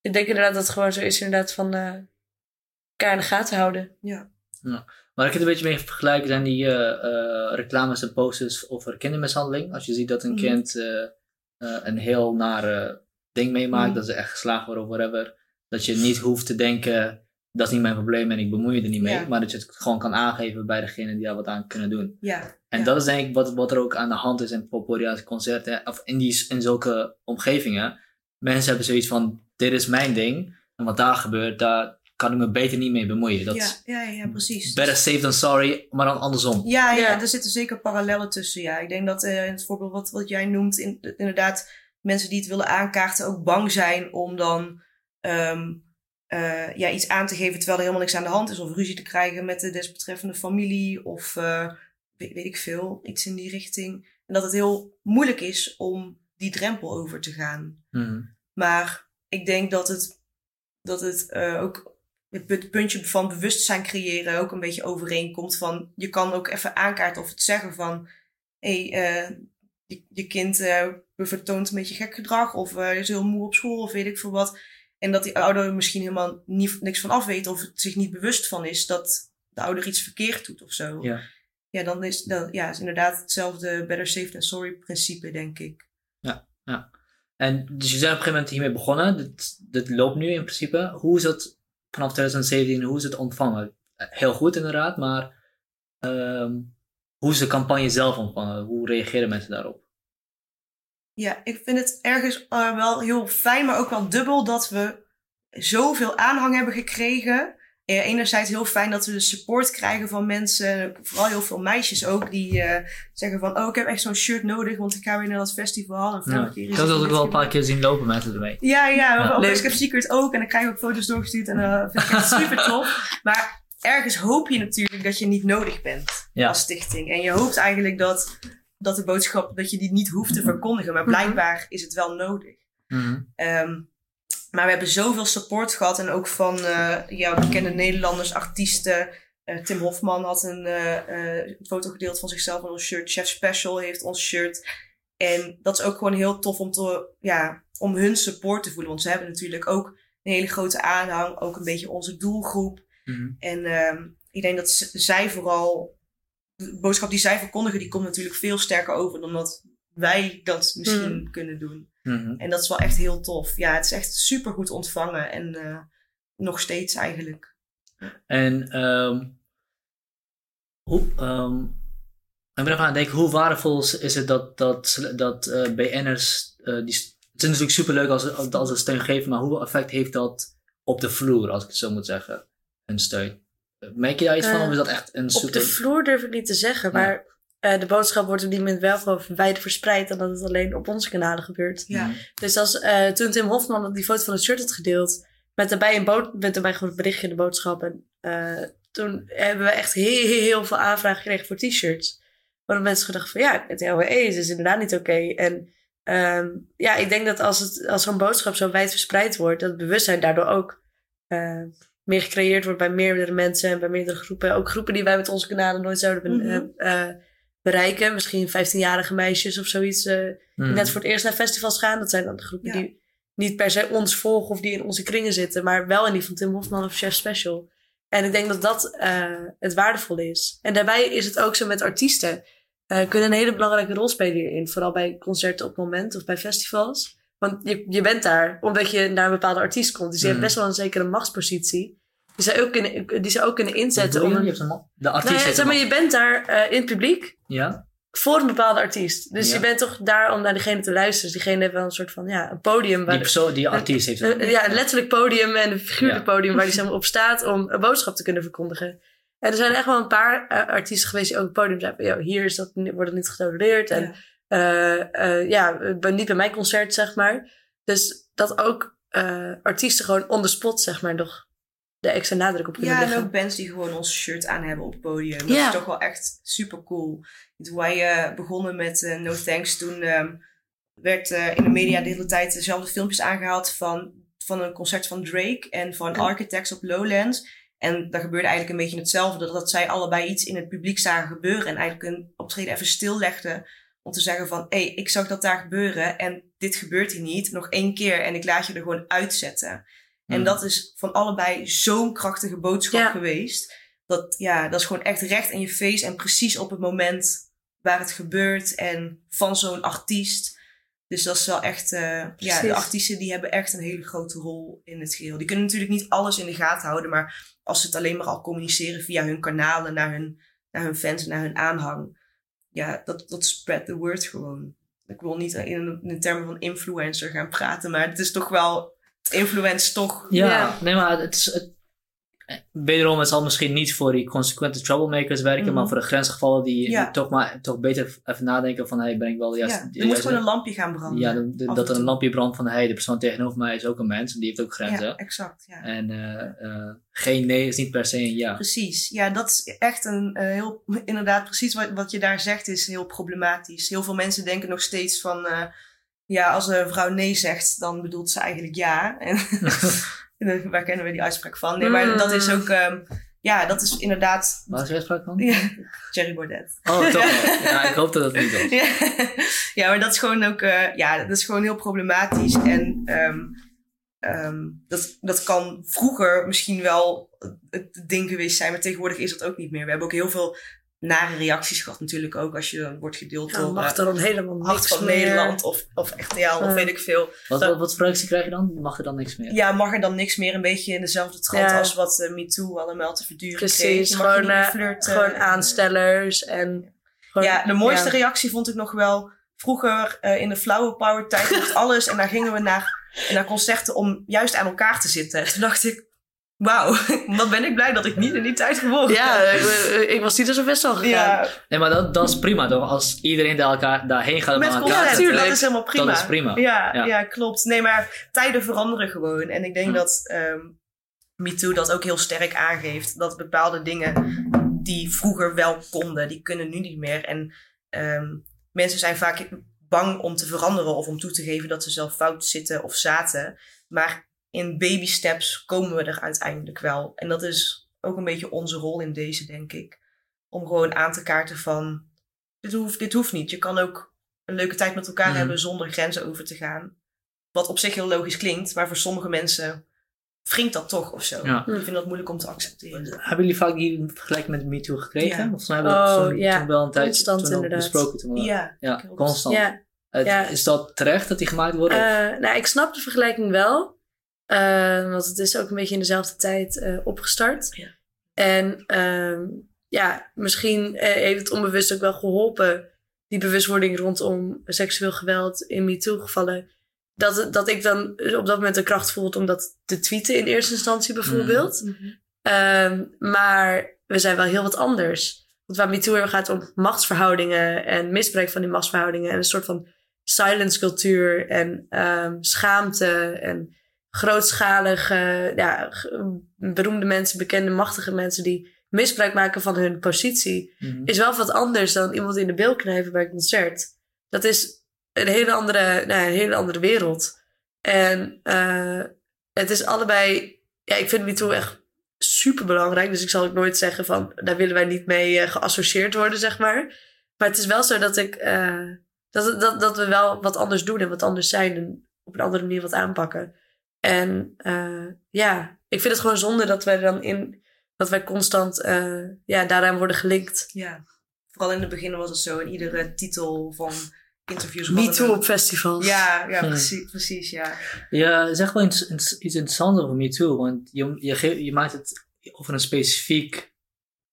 Ik denk inderdaad dat het gewoon zo is, inderdaad, van eh elkaar in de gaten houden. Waar ik het een beetje mee vergelijk zijn die eh, eh, reclames en posters over kindermishandeling. Als je ziet dat een Mhm. kind eh, eh, een heel nare ding meemaakt, Mhm. dat ze echt geslagen worden of whatever. Dat je niet hoeft te denken, dat is niet mijn probleem en ik bemoei je er niet mee. Ja. Maar dat je het gewoon kan aangeven bij degene die daar wat aan kunnen doen. Ja. En Ja. dat is denk ik wat, wat er ook aan de hand is in populaire concerten. Of in, die, in zulke omgevingen. Mensen hebben zoiets van, dit is mijn ding. En wat daar gebeurt, daar kan ik me beter niet mee bemoeien. Dat ja, ja, ja, precies. better safe than sorry, maar dan andersom. Ja, ja, Ja. er zitten zeker parallellen tussen. Ja. Ik denk dat eh, in het voorbeeld wat, wat jij noemt, in, inderdaad, mensen die het willen aankaarten ook bang zijn om dan ehm, eh, ja, iets aan te geven terwijl er helemaal niks aan de hand is. Of ruzie te krijgen met de desbetreffende familie of eh, weet, weet ik veel, iets in die richting. En dat het heel moeilijk is om die drempel over te gaan. Mhm. Maar ik denk dat het, dat het eh, ook het puntje van bewustzijn creëren ook een beetje overeenkomt. Van je kan ook even aankaarten of het zeggen van hé, hey, je, je kind eh, vertoont een beetje gek gedrag of eh, is heel moe op school of weet ik veel wat. En dat die ouder misschien helemaal niet, niks van af weet of het zich niet bewust van is dat de ouder iets verkeerd doet of zo. Ja. Ja, dan is, dan, ja, is inderdaad hetzelfde better safe than sorry principe, denk ik. En dus je bent op een gegeven moment hiermee begonnen. Dit, dit loopt nu in principe. Hoe is het vanaf 2017, hoe is het ontvangen? Heel goed inderdaad, maar ehm, hoe is de campagne zelf ontvangen? Hoe reageren mensen daarop? Ja, ik vind het ergens uh, wel heel fijn, maar ook wel dubbel dat we zoveel aanhang hebben gekregen. Uh, enerzijds heel fijn dat we de support krijgen van mensen, vooral heel veel meisjes ook, die uh, zeggen van, oh, ik heb echt zo'n shirt nodig, want ik ga weer naar dat festival. En ja. keer ik heb dat ook wel een paar keer zien lopen mensen ermee. Ja, ja, ja. Op Secret ook. En dan krijg ik ook foto's doorgestuurd en dat vind ik echt super tof. Maar ergens hoop je natuurlijk dat je niet nodig bent ja. als stichting. En je hoopt eigenlijk dat, dat de boodschap, dat je die niet hoeft te verkondigen. Maar blijkbaar is het wel nodig. Mm -hmm. um, maar we hebben zoveel support gehad. En ook van uh, ja, bekende Nederlanders, artiesten. Uh, Tim Hofman had een uh, foto gedeeld van zichzelf in ons shirt. Chef Special heeft ons shirt. En dat is ook gewoon heel tof om, te, ja, om hun support te voelen. Want ze hebben natuurlijk ook een hele grote aanhang. Ook een beetje onze doelgroep. Mm -hmm. En um, ik denk dat zij vooral... De boodschap die zij verkondigen, die komt natuurlijk veel sterker over dan dat wij dat misschien Mm. kunnen doen. Mm -hmm. En dat is wel echt heel tof. Ja, het is echt super goed ontvangen. En uh, nog steeds eigenlijk. En um, hoe, um, ik ben even aan het denken, hoe waardevol is het dat, dat, dat uh, BN'ers, uh, die, het is natuurlijk superleuk als, als ze steun geven, maar hoeveel effect heeft dat op de vloer, als ik het zo moet zeggen, een steun? Merk je daar iets van, of is dat echt een super... Op de vloer durf ik niet te zeggen, maar uh, de boodschap wordt op die moment wel gewoon wijd verspreid dan dat het alleen op onze kanalen gebeurt. Ja. Dus als uh, toen Tim Hofman die foto van het shirt had gedeeld, met daarbij een, bood, met daarbij gewoon een berichtje in de boodschap. En uh, toen hebben we echt heel, heel, heel veel aanvragen gekregen voor t-shirts. Waardoor mensen gedacht van ja, het LWE is dus inderdaad niet oké. Okay. En um, ja, ik denk dat als, het, als zo'n boodschap zo wijd verspreid wordt, dat het bewustzijn daardoor ook uh, meer gecreëerd wordt bij meerdere mensen en bij meerdere groepen. Ook groepen die wij met onze kanalen nooit zouden Mhm. mm -hmm bereiken. Misschien 15-jarige meisjes of zoiets. Uh, Mhm. die net voor het eerst naar festivals gaan. Dat zijn dan de groepen Ja. die niet per se ons volgen of die in onze kringen zitten. Maar wel in die van Tim Hofman of Chef Special. En ik denk dat dat uh, het waardevolle is. En daarbij is het ook zo met artiesten. Kunnen een hele belangrijke rol spelen hierin. Vooral bij concerten op moment of bij festivals. Want je, je bent daar omdat je naar een bepaalde artiest komt. Dus je hebt best wel een zekere machtspositie. Die ze ook kunnen, die ze ook kunnen inzetten. Om je een, de artiest nou ja, zeg maar, je bent daar uh, in het publiek Ja? voor een bepaalde artiest. Dus Ja. je bent toch daar om naar diegene te luisteren. Dus diegene heeft wel een soort van ja, een podium. Waar Die persoon, die artiest heeft een- een- ja, een letterlijk podium en een figuurlijk Ja. podium waar die zeg maar, op staat om een boodschap te kunnen verkondigen. En er zijn echt wel een paar uh, artiesten geweest die ook op het podium zeiden: van, "Yo, hier is dat, wordt het niet getolereerd. En Ja. uh, ja, niet bij mijn concert, zeg maar. Dus dat ook uh, artiesten gewoon on the spot, zeg maar, nog de extra nadruk op kunnen Ja, en leggen. ook bands die gewoon ons shirt aan hebben op het podium. Dat Ja. is toch wel echt super cool. Toen wij uh, begonnen met uh, No Thanks, toen um, werd uh, in de media de hele tijd dezelfde filmpjes aangehaald van, van een concert van Drake en van Architects op Lowlands. En daar gebeurde eigenlijk een beetje hetzelfde. Dat, dat zij allebei iets in het publiek zagen gebeuren. En eigenlijk een optreden even stillegden. Om te zeggen van, hé, hey, ik zag dat daar gebeuren. En dit gebeurt hier niet. Nog één keer. En ik laat je er gewoon uitzetten. En Hmm. dat is van allebei zo'n krachtige boodschap Ja. geweest. Dat, ja, dat is gewoon echt recht in je face. En precies op het moment waar het gebeurt. En van zo'n artiest. Dus dat is wel echt... Uh, ja, de artiesten die hebben echt een hele grote rol in het geheel. Die kunnen natuurlijk niet alles in de gaten houden. Maar als ze het alleen maar al communiceren via hun kanalen naar hun, naar hun fans en naar hun aanhang. Ja, dat, dat spread the word gewoon. Ik wil niet in, in termen van influencer gaan praten, maar het is toch wel. Het influence toch. Ja, Ja. nee, maar het is. Het, wederom, het zal misschien niet voor die consequente troublemakers werken, Mhm. maar voor de grensgevallen die, Ja. die toch maar toch beter even nadenken van, hey, ben ik wel de juiste... ja, er moet gewoon een lampje gaan branden. ja, de- de- af dat er een lampje brandt van, hey, de persoon tegenover mij is ook een mens en die heeft ook grenzen. Ja, exact. Ja. En eh, eh, geen nee is niet per se een ja. Precies. Ja, dat is echt een uh, heel. Inderdaad, precies wat, wat je daar zegt is heel problematisch. Heel veel mensen denken nog steeds van. Ja, als een vrouw nee zegt, dan bedoelt ze eigenlijk ja. En waar kennen we die uitspraak van? Nee, maar dat is ook. Um, ja, dat is inderdaad. Waar is de uitspraak van? Ja, Jerry Baudet. Oh, toch? ja, ik hoop dat het niet was. ja. ja, maar dat is gewoon ook. Uh, ja, dat is gewoon heel problematisch. En um, ehm, dat, dat kan vroeger misschien wel het ding geweest zijn, maar tegenwoordig is dat ook niet meer. We hebben ook heel veel nare reacties gehad natuurlijk ook als je wordt gedeeld Ja, door mag eh, er dan helemaal Hart niks van meer. Nederland of, of RTL of Ja. weet ik veel. Wat, wat, wat voor reactie krijg je dan? Mag er dan niks meer? Ja, mag er dan niks meer een beetje in dezelfde trant Ja. als wat eh, MeToo allemaal te verduren Precies, gewoon, eh. Gewoon aanstellers en... Gewoon, Ja, de mooiste ja. reactie vond ik nog wel vroeger eh, in de flower power tijd mocht alles. En daar gingen we naar, naar concerten om juist aan elkaar te zitten. En toen dacht ik, wauw, wat ben ik blij dat ik niet in die tijd geboren Ja, ik, ik was niet zo best al gegaan. Ja, Nee, maar dat, dat is prima toch? Als iedereen daar elkaar, daarheen gaat met elkaar concerten, te dat is helemaal prima. Dat is prima. Ja, Ja. ja. klopt. Nee, maar tijden veranderen gewoon. En ik denk Ja. dat ehm MeToo dat ook heel sterk aangeeft. Dat bepaalde dingen die vroeger wel konden, die kunnen nu niet meer. En ehm, mensen zijn vaak bang om te veranderen of om toe te geven dat ze zelf fout zitten of zaten. Maar in baby steps komen we er uiteindelijk wel. En dat is ook een beetje onze rol in deze, denk ik. Om gewoon aan te kaarten van, dit hoeft, dit hoeft niet. Je kan ook een leuke tijd met elkaar Mhm. hebben zonder grenzen over te gaan. Wat op zich heel logisch klinkt, maar voor sommige mensen wringt dat toch of zo. Ja. Ik vind dat moeilijk om te accepteren. Hebben jullie vaak die vergelijking met MeToo gekregen? Ja. Volgens mij hebben we Oh, dat toen, ja. toen wel een tijd Constant inderdaad. besproken. Toen we- Ja, ja, constant. Ja, Het- ja. Is dat terecht dat die gemaakt worden? Eh, nou, ik snap de vergelijking wel. Eh, want het is ook een beetje in dezelfde tijd eh, opgestart. Ja. En ehm, ja, misschien eh, heeft het onbewust ook wel geholpen. Die bewustwording rondom seksueel geweld in MeToo-gevallen. Dat, dat ik dan op dat moment de kracht voelde om dat te tweeten in eerste instantie bijvoorbeeld. Ehm, maar we zijn wel heel wat anders. Want waar MeToo gaat om machtsverhoudingen en misbruik van die machtsverhoudingen. En een soort van silence cultuur en ehm, schaamte en grootschalige, ja, g- beroemde mensen, bekende, machtige mensen die misbruik maken van hun positie. Mhm. Is wel wat anders dan iemand in de bil knijpen bij een concert. Dat is een hele andere, nou, een hele andere wereld. En eh, het is allebei, ja, ik vind MeToo echt super belangrijk. Dus ik zal ook nooit zeggen van, daar willen wij niet mee eh, geassocieerd worden, zeg maar. Maar het is wel zo dat ik, eh, dat, dat, dat we wel wat anders doen en wat anders zijn en op een andere manier wat aanpakken. En eh, ja, ik vind het gewoon zonde dat wij dan in, dat wij constant eh, ja, daaraan worden gelinkt. Ja, vooral in het begin was het zo. In iedere titel van interviews. Me too op festivals. Ja, ja precies, precies, ja. Ja, zeg wel iets, iets interessants over MeToo. Want je, je, ge- je maakt het over een specifiek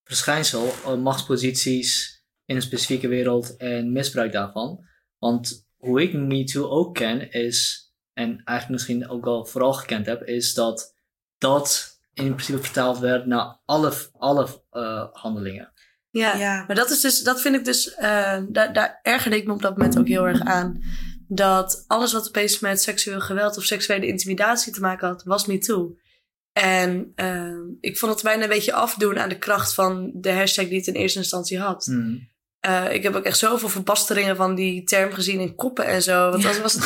verschijnsel, eh, machtsposities in een specifieke wereld en misbruik daarvan. Want hoe ik MeToo ook ken is, en eigenlijk misschien ook al vooral gekend heb, is dat dat in principe vertaald werd naar alle, alle eh, handelingen. Ja. Ja. maar dat is dus, dat vind ik dus, eh, daar, daar ergerde ik me op dat moment ook heel erg aan. Dat alles wat opeens met seksueel geweld of seksuele intimidatie te maken had, was me too. En eh, ik vond het bijna een beetje afdoen aan de kracht van de hashtag die het in eerste instantie had. Mhm. Eh, ik heb ook echt zoveel verbasteringen van die term gezien in koppen en zo. Want Ja. dat was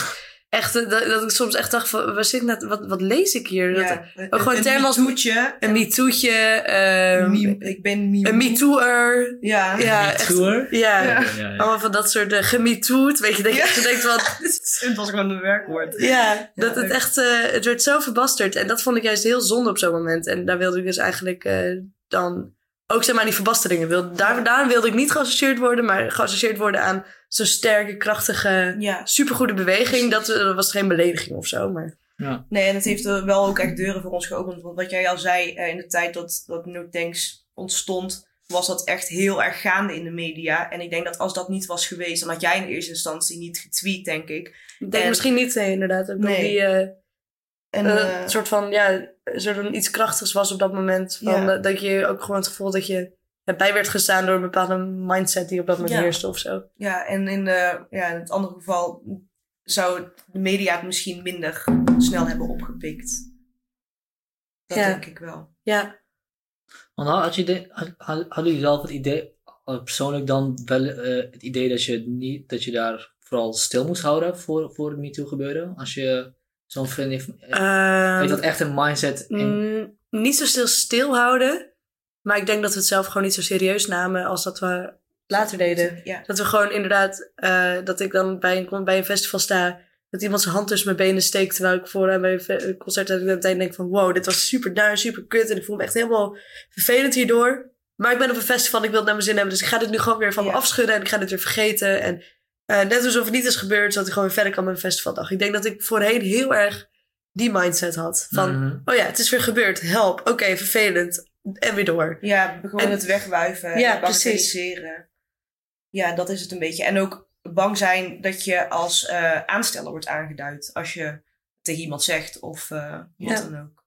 echt, eh, dat, dat ik soms echt dacht van, waar zit net, wat, wat lees ik hier? Dat, ja. ook gewoon een termen als- MeToo'tje. Een MeToo'tje, ehm, Me- ik ben me een MeToo'er. Ja. Ja. MeToo'er? Ja, Ja. Ja, ja, ja. allemaal van dat soort uh, gemetoed. Weet je, dat je denkt van... het was gewoon een werkwoord. Ja, dat het echt... eh, het werd zo verbasterd. En dat vond ik juist heel zonde op zo'n moment. En daar wilde ik dus eigenlijk eh, dan... Ook zeg maar die verbasteringen. Wil, daar, daarom wilde ik niet geassocieerd worden. Maar geassocieerd worden aan zo'n sterke, krachtige, Ja. supergoede beweging. Dat, dat was geen belediging of zo. Maar Nee, en het heeft er wel ook echt deuren voor ons geopend. Want wat jij al zei, eh, in de tijd dat, dat No Thanks ontstond, was dat echt heel erg gaande in de media. En ik denk dat als dat niet was geweest, dan had jij in eerste instantie niet getweet, denk ik. ik denk En- misschien niet eh, inderdaad. Ook Nee. die... eh, En eh, eh, een soort van, ja, een soort van iets krachtigs was op dat moment. Van, Ja. eh, dat je ook gewoon het gevoel dat je bij werd gestaan door een bepaalde mindset die op dat moment Ja. heerste of zo. ja, en in, de, ja, in het andere geval zou de media het misschien minder snel hebben opgepikt. Dat Ja. denk ik wel. Ja, Want had je de, had, had- hadden jullie zelf het idee, eh, persoonlijk dan wel eh, het idee dat je, niet, dat je daar vooral stil moest houden voor, voor het MeToo gebeuren? Als je zo'n vriend heeft, eh, Ehm, weet dat echt een mindset in... mm, niet zo stil stilhouden. Maar ik denk dat we het zelf gewoon niet zo serieus namen als dat we later deden. Ja. Dat we gewoon inderdaad, eh, dat ik dan bij een, bij een festival sta dat iemand zijn hand tussen mijn benen steekt terwijl ik voor hem bij een concert en ik meteen denk van wow, dit was super naar, super kut en ik voel me echt helemaal vervelend hierdoor. Maar ik ben op een festival en ik wil het naar mijn zin hebben, dus ik ga dit nu gewoon weer van me Ja. afschudden en ik ga dit weer vergeten. En eh, net alsof het niet is gebeurd, zodat ik gewoon weer verder kan met mijn festivaldag. Ik denk dat ik voorheen heel erg die mindset had van, Mhm. oh ja, het is weer gebeurd, help, oké, vervelend en weer door. Ja, gewoon En- het wegwuiven. Ja, en precies. bagatelliseren. Ja, dat is het een beetje. En ook bang zijn dat je als eh, aansteller wordt aangeduid. Als je tegen iemand zegt of eh, wat Ja. dan ook.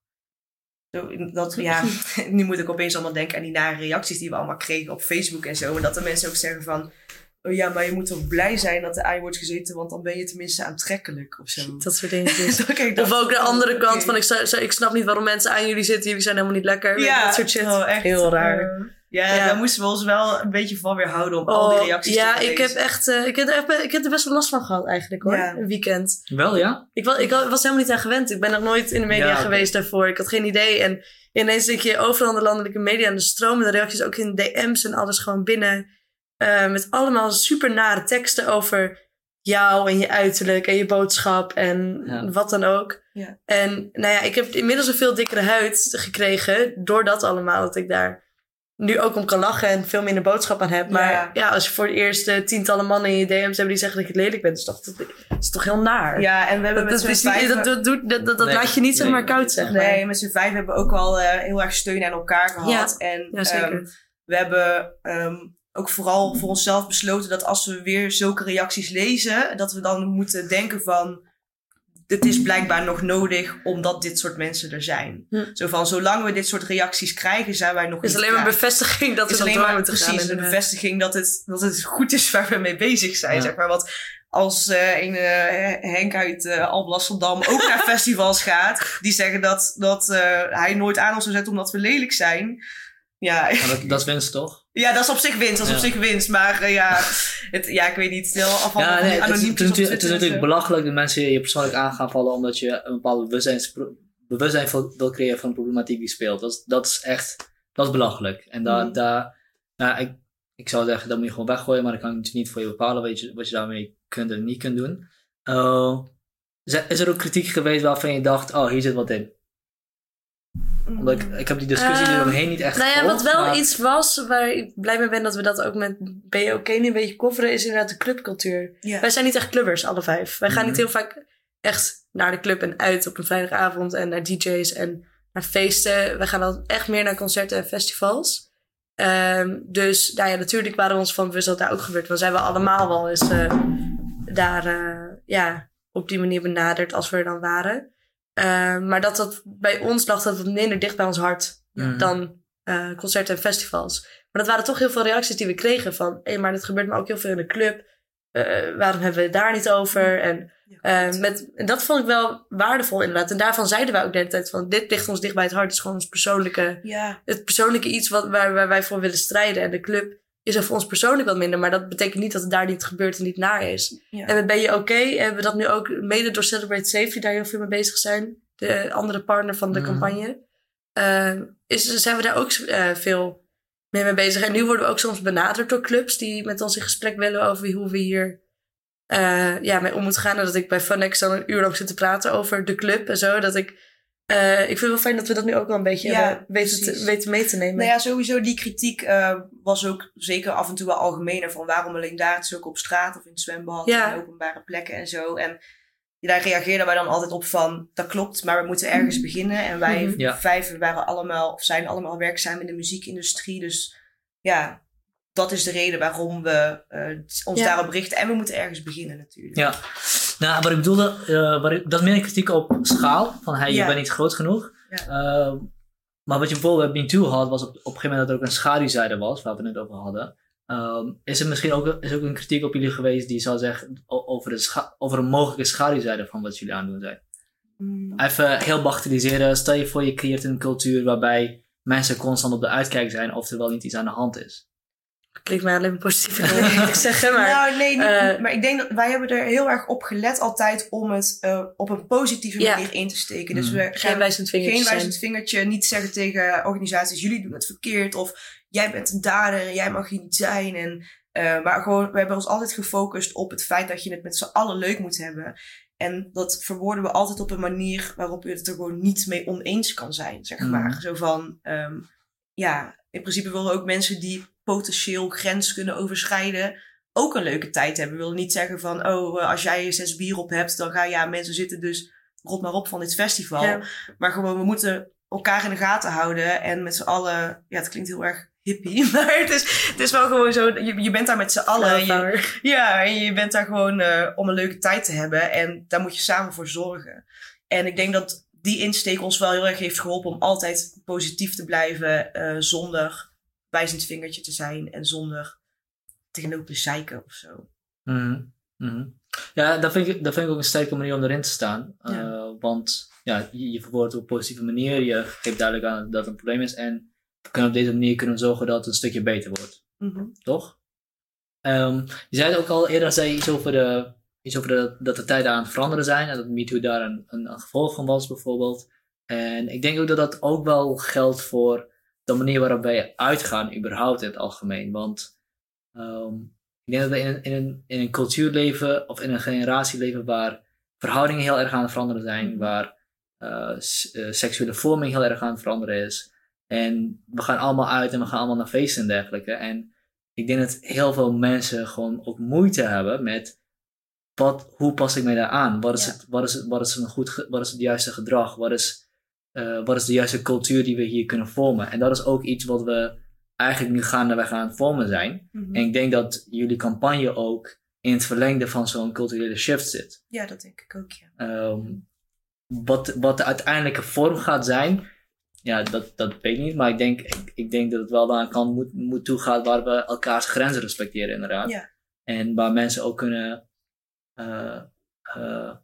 Zo, dat, ja, nu moet ik opeens allemaal denken aan die nare reacties die we allemaal kregen op Facebook en zo. En dat de mensen ook zeggen van... Oh ja, maar je moet toch blij zijn dat er aan je wordt gezeten, want dan ben je tenminste aantrekkelijk of zo. Dat soort ik dat- Of ook de andere kant van, ik, ik snap niet waarom mensen aan jullie zitten, jullie zijn helemaal niet lekker. Ja, dat soort shit. oh, echt, Heel raar. ja, Ja. daar moesten we ons wel een beetje van weerhouden om al die Oh, reacties ja, te ik heb lezen. echt, eh, ik, heb er, echt- ik heb er best wel last van gehad eigenlijk hoor, Ja. een weekend. Wel, ja? Ik was, ik wa- was helemaal niet aan gewend. Ik ben nog nooit in de media Ja, geweest daarvoor. Ik had geen idee. En ineens denk je overal in de landelijke media en de stromen de reacties ook in DM's en alles gewoon binnen. Eh, met allemaal super nare teksten over jou en je uiterlijk en je boodschap en Ja. wat dan ook. Ja. En nou ja, ik heb inmiddels een veel dikkere huid gekregen door dat allemaal. Dat ik daar nu ook om kan lachen en veel minder boodschap aan heb. Maar ja, Ja. als je voor het eerst tientallen mannen in je DM's hebben die zeggen dat ik lelijk ben, is toch, dat is toch heel naar. Ja, en we hebben Dat, met dat, niet, vijf... dat, dat, dat, dat, dat Nee, laat je niet zeg nee. maar koud, zeg maar. Nee, met z'n vijf hebben we ook wel eh, heel erg steun aan elkaar gehad. En Ja, zeker. ehm, we hebben ehm, ook vooral voor onszelf besloten dat als we weer zulke reacties lezen, dat we dan moeten denken van, het is blijkbaar nog nodig omdat dit soort mensen er zijn. Hm. Zo van, zolang we dit soort reacties krijgen, zijn wij nog Het is niet alleen maar klaar. bevestiging dat we is er alleen door maar moeten gaan. precies een bevestiging dat het, dat het goed is waar we mee bezig zijn. Ja. Zeg maar. Want als eh, een eh, Henk uit eh Alblasserdam ook naar festivals gaat, die zeggen dat, dat eh, hij nooit aan ons zou zetten omdat we lelijk zijn. Ja, dat, dat is winst, toch? Ja, dat is op zich winst. Dat is Ja. op zich winst. Maar eh, ja, het, ja, ik weet niet. Heel afhankelijk Ja, nee, het, is- het, is, is natuurlijk belachelijk dat mensen je persoonlijk aan gaan vallen omdat je een bepaalde bewustzijns, bewustzijn wil creëren van de problematiek die speelt. Dat is, dat is echt, dat is belachelijk. En daar, Mhm. daar nou, ik, ik zou zeggen, dat moet je gewoon weggooien, maar dat kan ik natuurlijk niet voor je bepalen weet je, wat je daarmee kunt en niet kunt doen. Uh, er- is er ook kritiek geweest waarvan je dacht, oh, hier zit wat in? Omdat ik, ik heb die discussie Ehm, eromheen niet echt Nou ja, wat wel maar- iets was waar ik blij mee ben dat we dat ook met BOK nu een beetje coveren, is inderdaad de clubcultuur. Wij zijn niet echt clubbers, alle vijf. Wij gaan Mhm. niet heel vaak echt naar de club en uit op een vrijdagavond en naar DJ's en naar feesten. We gaan dan echt meer naar concerten en festivals. Ehm, dus nou ja, natuurlijk waren we ons van bewust dat daar ook gebeurt. Want zijn we allemaal wel eens eh, daar eh, ja, op die manier benaderd als we er dan waren. Ehm, maar dat dat bij ons lag dat het minder dicht bij ons hart Mhm. dan eh, concerten en festivals. Maar dat waren toch heel veel reacties die we kregen van... hé, maar dit gebeurt me ook heel veel in de club. Eh, waarom hebben we het daar niet over? En, eh, met, en dat vond ik wel waardevol inderdaad. En daarvan zeiden wij ook de hele tijd van... dit ligt ons dicht bij het hart. Het is gewoon ons persoonlijke, ja, het persoonlijke iets wat, waar, waar wij voor willen strijden. En de club is er voor ons persoonlijk wat minder. Maar dat betekent niet dat het daar niet gebeurt en niet naar is. ja. En Ben je oké? hebben we dat nu ook mede door Celebrate Safe... die daar heel veel mee bezig zijn. De andere partner van de campagne. Ehm, is, zijn we daar ook eh, veel mee, mee bezig. En nu worden we ook soms benaderd door clubs die met ons in gesprek willen over hoe we hier eh, ja, mee om moeten gaan. En dat ik bij Funnex dan een uur lang zit te praten over de club en zo. Dat ik, eh, ik vind het wel fijn dat we dat nu ook wel een beetje Ja, weten, te, weten mee te nemen. Nou ja, sowieso die kritiek eh, was ook zeker af en toe wel algemener. Van waarom alleen daar, het is ook op straat of in het zwembad, Ja. en openbare plekken en zo. En daar reageerden wij dan altijd op van, dat klopt, maar we moeten ergens beginnen. En wij Mhm. Ja. vijf waren allemaal, of zijn allemaal werkzaam in de muziekindustrie. Dus ja, dat is de reden waarom we eh, ons Ja. daarop richten. En we moeten ergens beginnen natuurlijk. Ja, nou, wat ik bedoelde, eh, wat ik, dat is meer een kritiek op schaal. Van hey, je bent niet groot genoeg. Eh, maar wat je bijvoorbeeld bij MeToo had, was op, op een gegeven moment dat er ook een schaduwzijde was, waar we het net over hadden. Ehm, is er misschien ook, is ook een kritiek op jullie geweest die zou zeggen over, de scha- over een mogelijke schaduwzijde van wat jullie aandoen zijn? Mm. Even heel bagatelliseren. Stel je voor je creëert een cultuur waarbij mensen constant op de uitkijk zijn of er wel niet iets aan de hand is. Klinkt mij alleen maar positief, moet ik zeggen. Maar nou, nee, niet, eh, maar ik denk dat wij hebben er heel erg op gelet altijd om het eh, op een positieve manier in te steken. Dus Mhm. we geen wijzend vingertje geen wijzend vingertje, niet zeggen tegen organisaties, jullie doen het verkeerd of jij bent een dader en jij mag hier niet zijn. En, eh, maar gewoon, we hebben ons altijd gefocust op het feit dat je het met z'n allen leuk moet hebben. En dat verwoorden we altijd op een manier waarop je het er gewoon niet mee oneens kan zijn, zeg Mhm. maar. Zo van, ehm, ja, in principe willen ook mensen die potentieel grens kunnen overschrijden ook een leuke tijd hebben. We willen niet zeggen van, oh, eh, als jij zes bier op hebt, dan gaan ja, mensen zitten dus rot maar op van dit festival. Ja. Maar gewoon, we moeten elkaar in de gaten houden en met z'n allen, ja, het klinkt heel erg hippie, maar het is, het is wel gewoon zo, je, je bent daar met z'n allen. Je, ja, en je bent daar gewoon eh, om een leuke tijd te hebben. En daar moet je samen voor zorgen. En ik denk dat die insteek ons wel heel erg heeft geholpen om altijd positief te blijven. eh, zonder wijzend vingertje te zijn. En zonder te lopen zeiken of zo. Mhm, mhm. Ja, dat vind, ik, dat vind ik ook een sterke manier om erin te staan. Ja. Eh, want ja, je, je verwoordt op een positieve manier. Je geeft duidelijk aan dat het een probleem is. En we kunnen op deze manier kunnen zorgen dat het een stukje beter wordt. Mhm. Toch? Ehm, je zei het ook al eerder, zei je iets over, de, iets over de, dat de tijden aan het veranderen zijn. En dat MeToo daar een, een, een gevolg van was bijvoorbeeld. En ik denk ook dat dat ook wel geldt voor de manier waarop wij uitgaan überhaupt in het algemeen. Want ehm, ik denk dat we in een, in, een, in een cultuur leven of in een generatie leven waar verhoudingen heel erg aan het veranderen zijn. Mhm. Waar eh, eh, seksuele vorming heel erg aan het veranderen is. En we gaan allemaal uit en we gaan allemaal naar feesten en dergelijke. En ik denk dat heel veel mensen gewoon ook moeite hebben met wat, hoe pas ik mij daar aan? Wat is, Ja. het, wat, is het, wat, is een goed, ge- wat is het juiste gedrag? Wat is, eh, wat is de juiste cultuur die we hier kunnen vormen? En dat is ook iets wat we eigenlijk nu gaandeweg aan het vormen zijn. Mhm. En ik denk dat jullie campagne ook in het verlengde van zo'n culturele shift zit. Ja, dat denk ik ook, ja. Ehm, wat, wat de uiteindelijke vorm gaat zijn, ja, dat, dat weet ik niet. Maar ik denk, ik, ik denk dat het wel naar een kant moet, moet toegaan waar we elkaars grenzen respecteren, inderdaad. Ja. En waar mensen ook kunnen eh, eh,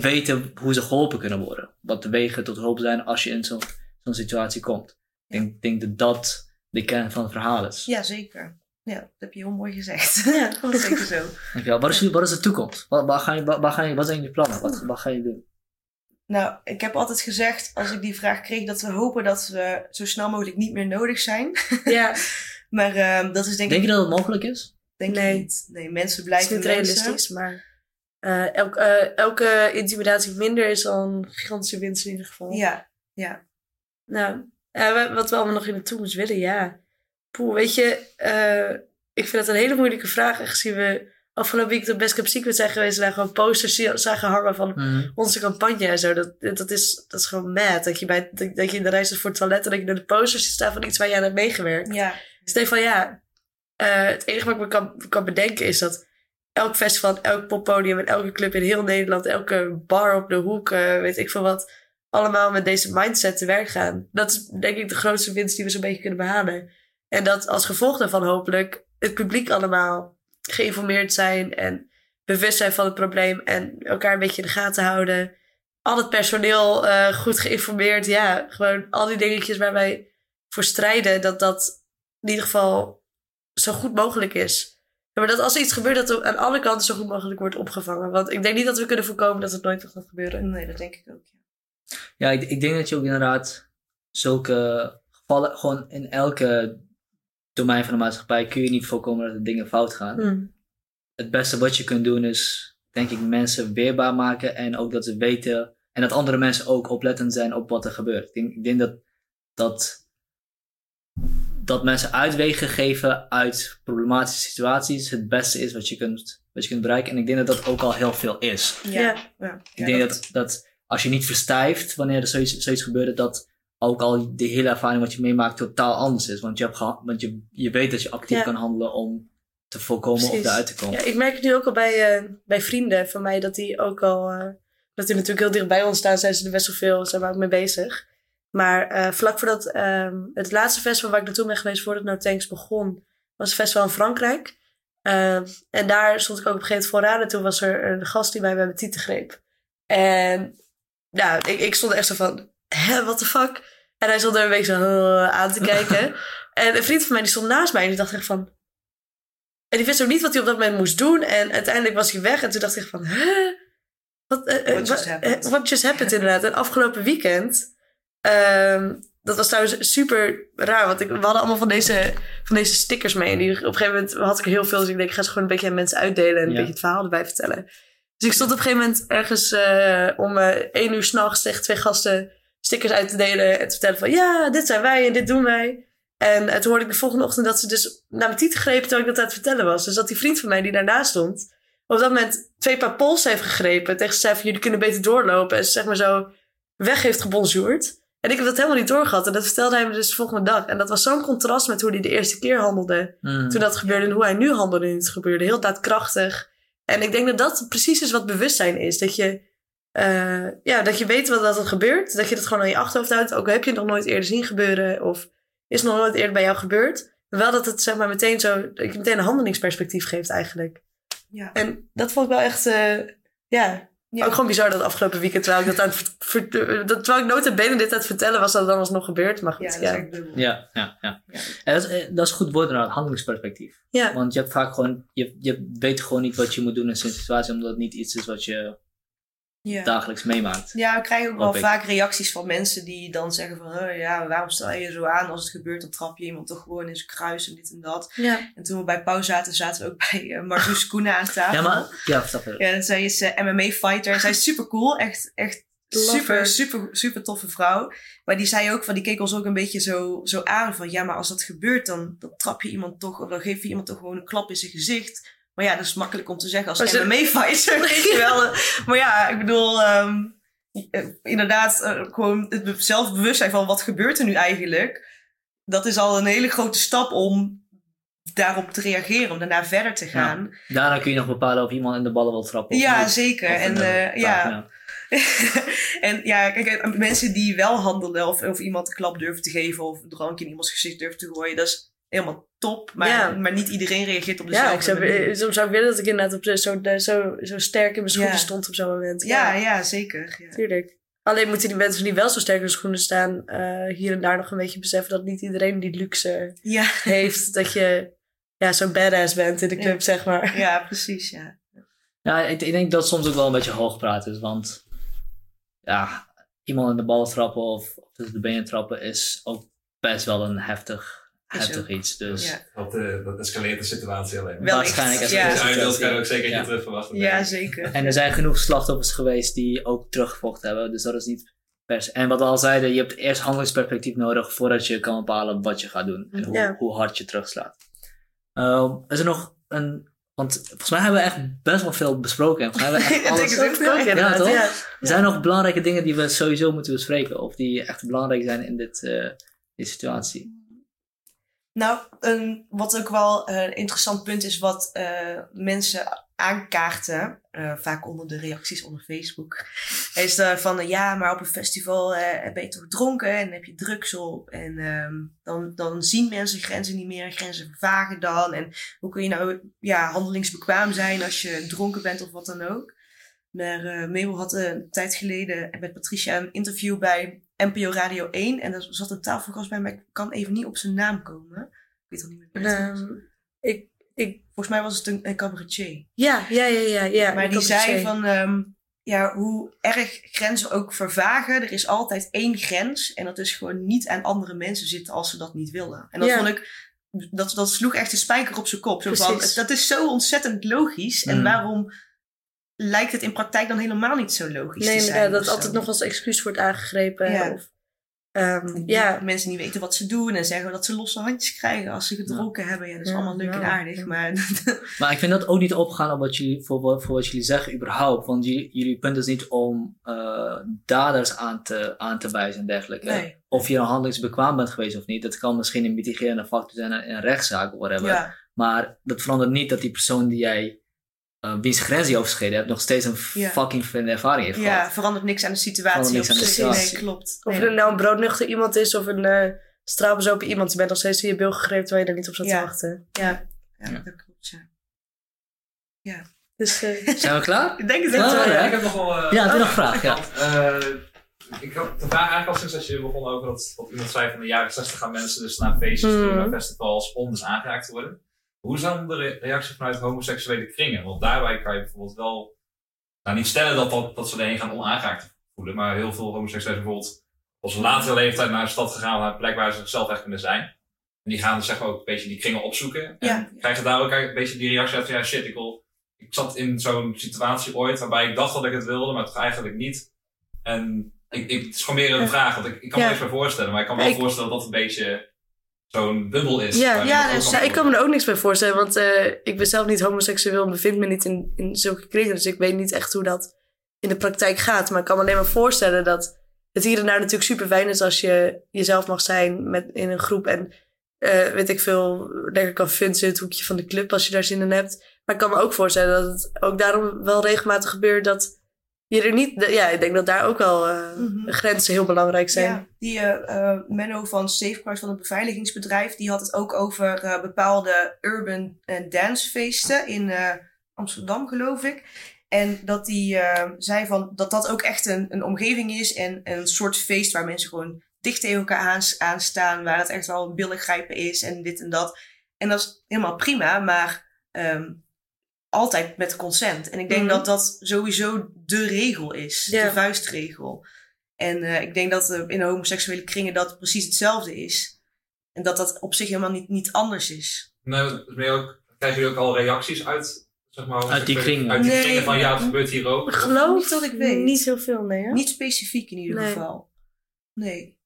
weten hoe ze geholpen kunnen worden. Wat de wegen tot hulp zijn als je in zo'n zo'n situatie komt. Ik denk, denk dat dat de kern van het verhaal is. Ja, zeker. Ja, dat heb je heel mooi gezegd. Ja. dat is zeker zo. Dankjewel. Wat is, jullie- wat is de toekomst? Wat, waar ga je, waar, waar ga je, wat zijn jullie plannen? Wat, wat ga je doen? Nou, ik heb altijd gezegd, als ik die vraag kreeg, dat we hopen dat we zo snel mogelijk niet meer nodig zijn. Ja, Maar ehm, dat is denk, Denk ik je dat het mogelijk is? denk ik Nee. niet. Nee, mensen het is blijven niet mensen. realistisch, maar eh, elk, eh, elke intimidatie minder is al een gigantische winst in ieder geval. Ja, ja. Nou, eh, wa- wat we allemaal nog in de toekomst willen, ja. Poeh, weet je, eh, ik vind het een hele moeilijke vraag. Aangezien we afgelopen week op Best Kept Secret zijn geweest... en daar gewoon posters zagen hangen van Mhm. onze campagne en zo. Dat, dat, is, dat is gewoon mad. Dat je, bij, dat, dat je in de rij staat voor het toilet... en dat je naar de posters ziet staan van iets waar je aan hebt meegewerkt. Ja, van ja, eh, het enige wat ik me kan, kan bedenken is dat elk festival, elk poppodium en elke club in heel Nederland, elke bar op de hoek, eh, weet ik veel wat, allemaal met deze mindset te werk gaan. Dat is denk ik de grootste winst die we zo'n beetje kunnen behalen. En dat als gevolg daarvan hopelijk het publiek allemaal geïnformeerd zijn en bewust zijn van het probleem en elkaar een beetje in de gaten houden. Al het personeel eh, goed geïnformeerd. Ja, gewoon al die dingetjes waar wij voor strijden, dat dat in ieder geval zo goed mogelijk is. Ja, maar dat als er iets gebeurt, dat het aan alle kanten zo goed mogelijk wordt opgevangen. Want ik denk niet dat we kunnen voorkomen dat het nooit nog gaat gebeuren. nee, dat denk ik ook. Ja. Ja, ik, ik denk dat je ook inderdaad zulke gevallen, gewoon in elke domein van de maatschappij kun je niet voorkomen dat er dingen fout gaan. Hmm. Het beste wat je kunt doen is, denk ik, mensen weerbaar maken en ook dat ze weten en dat andere mensen ook oplettend zijn op wat er gebeurt. Ik denk, ik denk dat, dat, dat mensen uitwegen geven uit problematische situaties het beste is wat je kunt, wat je kunt bereiken. En ik denk dat dat ook al heel veel is. Ja, Ja. Ik denk dat, dat als je niet verstijft wanneer er zoiets, zoiets gebeurt, dat ook al de hele ervaring wat je meemaakt totaal anders is. Want je, hebt want je, je weet dat je actief Ja. kan handelen om te voorkomen of eruit te komen. Ja, ik merk het nu ook al bij, eh, bij vrienden van mij dat die ook al. eh, dat die natuurlijk heel dicht bij ons staan, zijn ze er best wel veel, zijn we ook mee bezig. Maar eh, vlak voordat ehm, het laatste festival waar ik naartoe ben geweest voordat No Tanks begon, was een festival in Frankrijk. Ehm, en daar stond ik ook op een gegeven moment vooraan. En toen was er een gast die mij bij mijn tieten greep. En ja, ik, ik stond echt zo van, hè, what the fuck? En hij stond er een beetje zo aan te kijken. en een vriend van mij die stond naast mij en die dacht echt van... En die wist ook niet wat hij op dat moment moest doen. En uiteindelijk was hij weg. En toen dacht ik van, hè? Wat, eh, eh, What just happened? what just happened inderdaad. En afgelopen weekend... ehm, dat was trouwens super raar. Want ik, we hadden allemaal van deze, van deze stickers mee. En die, op een gegeven moment had ik er heel veel. Dus ik denk, ik ga ze gewoon een beetje aan mensen uitdelen. En een Ja. beetje het verhaal erbij vertellen. Dus ik stond op een gegeven moment ergens uh, om uh, één uur s'nachts tegen twee gasten stickers uit te delen. En te vertellen van ja, dit zijn wij en dit doen wij. En toen hoorde ik de volgende ochtend dat ze dus naar mijn titel grepen terwijl ik dat aan het vertellen was. Dus dat die vriend van mij die daarnaast stond, op dat moment twee paar pols heeft gegrepen. Tegen ze zei van jullie kunnen beter doorlopen. En ze zeg maar zo weg heeft gebonjourd. En ik heb dat helemaal niet doorgehad. En dat vertelde hij me dus de volgende dag. En dat was zo'n contrast met hoe hij de eerste keer handelde. Mm. Toen dat gebeurde en hoe hij nu handelde toen het gebeurde. Heel daadkrachtig. En ik denk dat dat precies is wat bewustzijn is. Dat je, uh, ja, dat je weet wat dat er gebeurt. Dat je dat gewoon aan je achterhoofd houdt. Ook heb je het nog nooit eerder zien gebeuren. Of is het nog nooit eerder bij jou gebeurd. Wel dat het zeg maar meteen zo... Dat je meteen een handelingsperspectief geeft eigenlijk. Ja. En dat vond ik wel echt... Uh, ja, Ja. ook gewoon bizar dat afgelopen weekend. Terwijl ik dat aan het... dat, terwijl ik nota bene dit aan het vertellen was. Dat het dan alsnog gebeurd. Maar Ja, goed, dat ja. Ja, ja, ja. Ja. En dat, is, eh, dat is goed woord inderdaad, handelingsperspectief. Ja. Want je hebt vaak gewoon, je, je weet gewoon niet wat je moet doen in zo'n situatie, omdat het niet iets is wat je Ja. dagelijks meemaakt. Ja, we krijgen ook wel ik. vaak reacties van mensen die dan zeggen van... "Oh ja, waarom stel je je zo aan? Als het gebeurt, dan trap je iemand toch gewoon in zijn kruis en dit en dat. Ja. En toen we bij Pauw zaten, zaten we ook bij uh, Koenen aan tafel. Ja, maar, ja, vertel verder. Ja, en zij is eh, MMA-fighter. Zij is super cool. Echt, echt Love super, her. super, super toffe vrouw. Maar die zei ook van, die keek ons ook een beetje zo, zo aan van... Ja, maar als dat gebeurt, dan, dan trap je iemand toch... Of dan geef je iemand toch gewoon een klap in zijn gezicht. Maar ja, dat is makkelijk om te zeggen als ze- MMA-fighter, weet je wel. Maar ja, ik bedoel... ehm, eh, inderdaad, eh, gewoon het be- zelfbewustzijn van wat gebeurt er nu eigenlijk... Dat is al een hele grote stap om daarop te reageren. Om daarna verder te gaan. Daarna kun je nog bepalen of iemand in de ballen wil trappen. of Ja, niet. zeker. Of En eh, ja, en ja, kijk, mensen die wel handelen of, of iemand een klap durven te geven of een drankje in iemands gezicht durven te gooien, dat is helemaal top. Maar, Ja. maar niet iedereen reageert op Ja, dezelfde zou, manier. eh, soms zou ik willen dat ik inderdaad op de, zo, de- zo, zo sterk in mijn schoenen Ja. stond op zo'n moment. Ja, ja, zeker. Ja. Tuurlijk. Alleen moeten die mensen die wel zo sterk in hun schoenen staan, eh, hier en daar nog een beetje beseffen dat niet iedereen die luxe Ja, heeft. dat je ja, zo'n badass bent in de club, Ja. zeg maar. ja, precies. Ja. Ja, ik, ik denk dat het soms ook wel een beetje hoogpraat is, want ja, iemand in de ballen trappen of, of tussen de benen trappen is ook best wel een heftig, Is heftig ook. iets. Dus Ja. Dat, eh, dat escaleert de situatie alleen maar. Waarschijnlijk echt, is ja. het Als uit wilt, kan je ook zeker Ja. je terug verwachten. ja, zeker. En er zijn genoeg slachtoffers geweest die ook teruggevochten hebben. Dus dat is niet per se. En wat we al zeiden, je hebt eerst handelingsperspectief nodig voordat je kan bepalen wat je gaat doen. En hoe, Ja. hoe hard je terugslaat. Ehm, is er nog een. Want volgens mij hebben we echt best wel veel besproken. En volgens mij hebben we echt alles. Ja, Ja, toch? ja. Er zijn nog belangrijke dingen die we sowieso moeten bespreken. Of die echt belangrijk zijn in dit, eh, deze situatie. Nou, wat ook wel eh, een interessant punt is wat eh, mensen aankaarten, eh, vaak onder de reacties onder Facebook, is uh, van eh, ja, maar op een festival eh, ben je toch dronken en heb je drugs op en ehm, dan, dan zien mensen grenzen niet meer, grenzen vervagen dan en hoe kun je nou ja, handelingsbekwaam zijn als je dronken bent of wat dan ook. Maar eh Mabel had eh, een tijd geleden met Patricia een interview bij NPO Radio 1 en er zat een tafelgast bij, maar ik kan even niet op zijn naam komen. Ik weet al niet meer. wie het was. Ehm, ik, ik, Volgens mij was het een, een cabaretier. ja, ja, ja, ja. ja maar die zei van, ehm, ja, hoe erg grenzen ook vervagen, er is altijd één grens. En dat is gewoon niet aan andere mensen zitten als ze dat niet willen. En dat Ja. vond ik, dat, dat sloeg echt de spijker op zijn kop. Zo van, Precies. dat is zo ontzettend logisch. En Mm. waarom lijkt het in praktijk dan helemaal niet zo logisch Nee, te zijn? inderdaad, dat altijd nog als excuus wordt aangegrepen. Ja. Of, ehm, Die ja, Mensen niet weten wat ze doen en zeggen dat ze losse handjes krijgen als ze gedronken hebben. Ja, dat is Ja, allemaal leuk en ja. aardig. Maar Maar ik vind dat ook niet opgaan op wat jullie, voor, wat- voor wat jullie zeggen überhaupt. Want jullie, jullie punt is niet om eh, daders aan te, aan te wijzen en dergelijke. Nee. Of je handelingsbekwaam bent geweest of niet. Dat kan misschien een mitigerende factor zijn in een rechtszaak of whatever. ja, Maar dat verandert niet dat die persoon die jij, uh, wiens grens je overschreden hebt, nog steeds een Ja. fucking vervelende ervaring heeft ja, gehad. verandert niks aan de situatie. Verandert niks op aan de situatie. Nee, klopt. of Nee. er nou een broodnuchter iemand is of een eh straalbezopen iemand. Je bent nog steeds in je bil gegrepen terwijl je er niet op zat Ja. te wachten. Ja, ja, Ja. dat klopt. Ja. Dus eh, Zijn we klaar? Ik denk het Ja, wel. ja. Ja, Ik heb nog wel... Ja, heb je nog een vraag? Ja. Eh, ik had de vraag eigenlijk al sinds dat je begon over dat, wat iemand zei van de jaren 60 gaan mensen dus naar feestjes Mhm. naar festivals om dus aangeraakt te worden. Hoe is dan de re- reactie vanuit homoseksuele kringen? Want daarbij kan je bijvoorbeeld wel, nou niet stellen dat, dat, dat ze alleen gaan onaangeraakt voelen, maar heel veel homoseksuelen bijvoorbeeld op een latere leeftijd naar een stad gegaan, naar een plek waar ze zichzelf echt kunnen zijn. En die gaan dus zeg maar ook een beetje die kringen opzoeken. En Ja. krijgen daar ook een beetje die reactie uit van ja shit, ik wil ik zat in zo'n situatie ooit waarbij ik dacht dat ik het wilde, maar toch eigenlijk niet. En ik, ik, het is gewoon meer een Ja. vraag, want ik, ik kan me Ja. niks meer voorstellen. Maar ik kan me wel voorstellen dat het een beetje zo'n bubbel is. Ja, dus- Ja, ik kan me er ook niks bij voorstellen, want eh, ik ben zelf niet homoseksueel en bevind me niet in, in zulke kringen. Dus ik weet niet echt hoe dat in de praktijk gaat. Maar ik kan me alleen maar voorstellen dat het hier en daar natuurlijk super fijn is als je jezelf mag zijn met, in een groep. En eh, weet ik veel, lekker kan in het hoekje van de club als je daar zin in hebt. Maar ik kan me ook voorstellen dat het ook daarom wel regelmatig gebeurt dat je er niet... Ja, ik denk dat daar ook wel eh, Mhm. grenzen heel belangrijk zijn. Ja, die eh, Menno van Safeguard van het beveiligingsbedrijf, die had het ook over bepaalde urban dancefeesten in Amsterdam, geloof ik. En dat die zei van dat dat ook echt een, een omgeving is en een soort feest waar mensen gewoon dicht tegen elkaar aans- aanstaan, waar het echt wel billig grijpen is en dit en dat. En dat is helemaal prima, maar ehm, altijd met consent. En ik denk Mhm. dat dat sowieso de regel is, Ja. de vuistregel. En eh, ik denk dat eh, in de homoseksuele kringen dat precies hetzelfde is. En dat dat op zich helemaal niet, niet anders is. Je ook, krijgen jullie ook al reacties uit, zeg maar, Uit die kringen? Uit die Nee, kringen van ja, het nee. gebeurt hier ook. Ik geloof Niet dat ik weet. Niet heel veel, nee. Hè? Niet specifiek in ieder Nee. geval. Nee.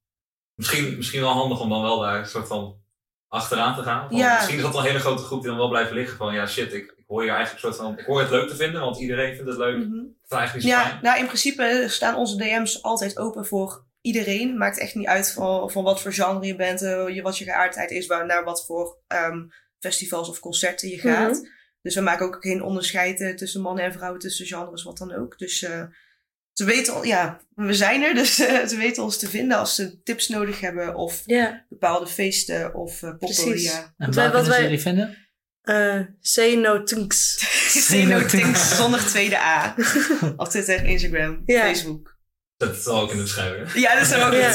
Misschien, misschien wel handig om dan wel daar een soort van achteraan te gaan. Van, Ja. Misschien is dat wel een hele grote groep die dan wel blijven liggen van ja shit, ik hoor hier eigenlijk soort van, ik hoor het leuk te vinden, want iedereen vindt het leuk. Mhm. Het zo Ja, fijn. nou in principe staan onze DM's altijd open voor iedereen. Maakt echt niet uit van, van wat voor genre je bent, je- wat je geaardheid is, waar, naar wat voor ehm, festivals of concerten je gaat. Dus we maken ook geen onderscheid eh, tussen mannen en vrouwen, tussen genres, wat dan ook. Dus eh, ze weten, al- ja, we zijn er, dus ze weten ons te vinden als ze tips nodig hebben of bepaalde feesten of uh, Precies. poppodia. En Wat waar wij- wat kunnen ze wij- jullie vinden? Eh say no tunks. Say no things zonder tweede A. Op Twitter, Instagram. Facebook. Dat is ook in de beschrijving. Ja, dat is ook Ja.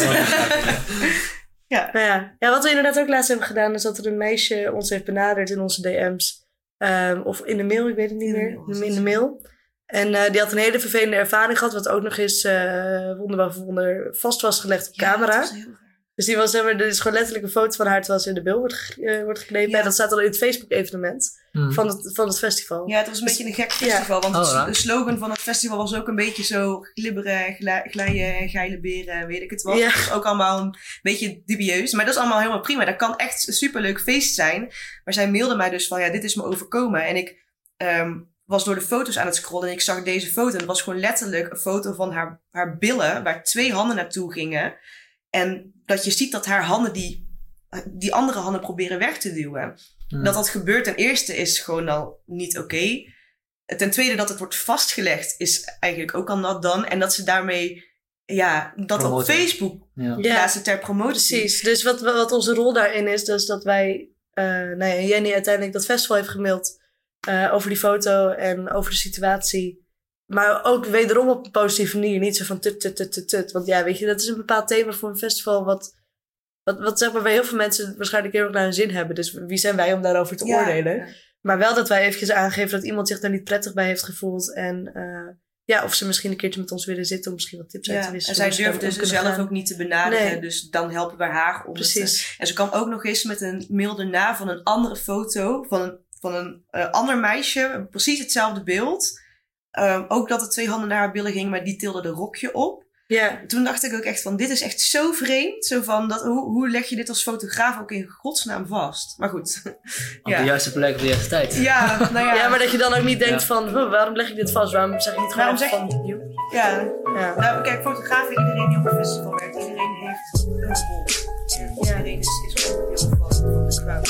ja. Nou ja. ja, wat we inderdaad ook laatst hebben gedaan, is dat er een meisje ons heeft benaderd in onze DM's. Ehm, of in de mail, ik weet het niet In de meer. in de mail. En eh, die had een hele vervelende ervaring gehad, wat ook nog eens eh wonder boven wonder vast was gelegd op camera. dat is heel. Dus die was, zeg maar, er is gewoon letterlijk een foto van haar terwijl ze in de beeld wordt, ge- eh, wordt geknepen. Ja. En dat staat al in het Facebook-evenement Hmm. van, het, van het festival. Ja, het was een beetje een gek festival. Want Oh, de slogan van het festival was ook een beetje zo glibberen, glijden en geile beren en weet ik het wat. Ja. Dat is ook allemaal een beetje dubieus. Maar dat is allemaal helemaal prima. Dat kan echt een superleuk feest zijn. Maar zij mailde mij dus van, ja, dit is me overkomen. En ik ehm, was door de foto's aan het scrollen en ik zag deze foto. En het was gewoon letterlijk een foto van haar, haar billen, waar twee handen naartoe gingen. En dat je ziet dat haar handen die, die andere handen proberen weg te duwen. Hmm. Dat dat gebeurt ten eerste is gewoon al niet oké. Ten tweede dat het wordt vastgelegd is eigenlijk ook al not done. En dat ze daarmee, ja, dat op. Facebook Ja. Ja. plaatsen ter promotie. Precies. Dus wat, wat onze rol daarin is, dus dat wij, eh nou ja, Jenny uiteindelijk dat festival heeft gemaild eh, over die foto en over de situatie. Maar ook wederom op een positieve manier. Niet zo van tut, tut, tut, tut, tut. Want ja, weet je, dat is een bepaald thema voor een festival wat, wat, wat zeg maar bij heel veel mensen waarschijnlijk heel erg naar hun zin hebben. Dus wie zijn wij om daarover te Ja. oordelen? Maar wel dat wij eventjes aangeven dat iemand zich daar niet prettig bij heeft gevoeld. En eh, ja, of ze misschien een keertje met ons willen zitten om misschien wat tips uit te wisselen. en zij ze kunnen zelf gaan. ook niet te benaderen. Nee. Dus dan helpen we haar om te- Precies. En ze kwam ook nog eens met een mail erna van een andere foto van een, van een eh, ander meisje. Precies hetzelfde beeld. Ehm, ook dat er twee handen naar haar billen gingen, maar die tilde de rokje op. Ja, Toen dacht ik ook echt van, dit is echt zo vreemd. Zo van, dat, hoe, hoe leg je dit als fotograaf ook in godsnaam vast? Maar goed. Op Ja. de juiste plek, op de juiste tijd. Ja, nou ja. Ja, maar dat je dan ook niet denkt Ja. van, "Huh, waarom leg ik dit vast? Waarom zeg je niet gewoon Waarom zeg van, joep. ja. Ja. Nou, kijk, fotografen, iedereen die op een festival werkt, iedereen heeft een rol. Iedereen is, is onderdeel van, van de crowd.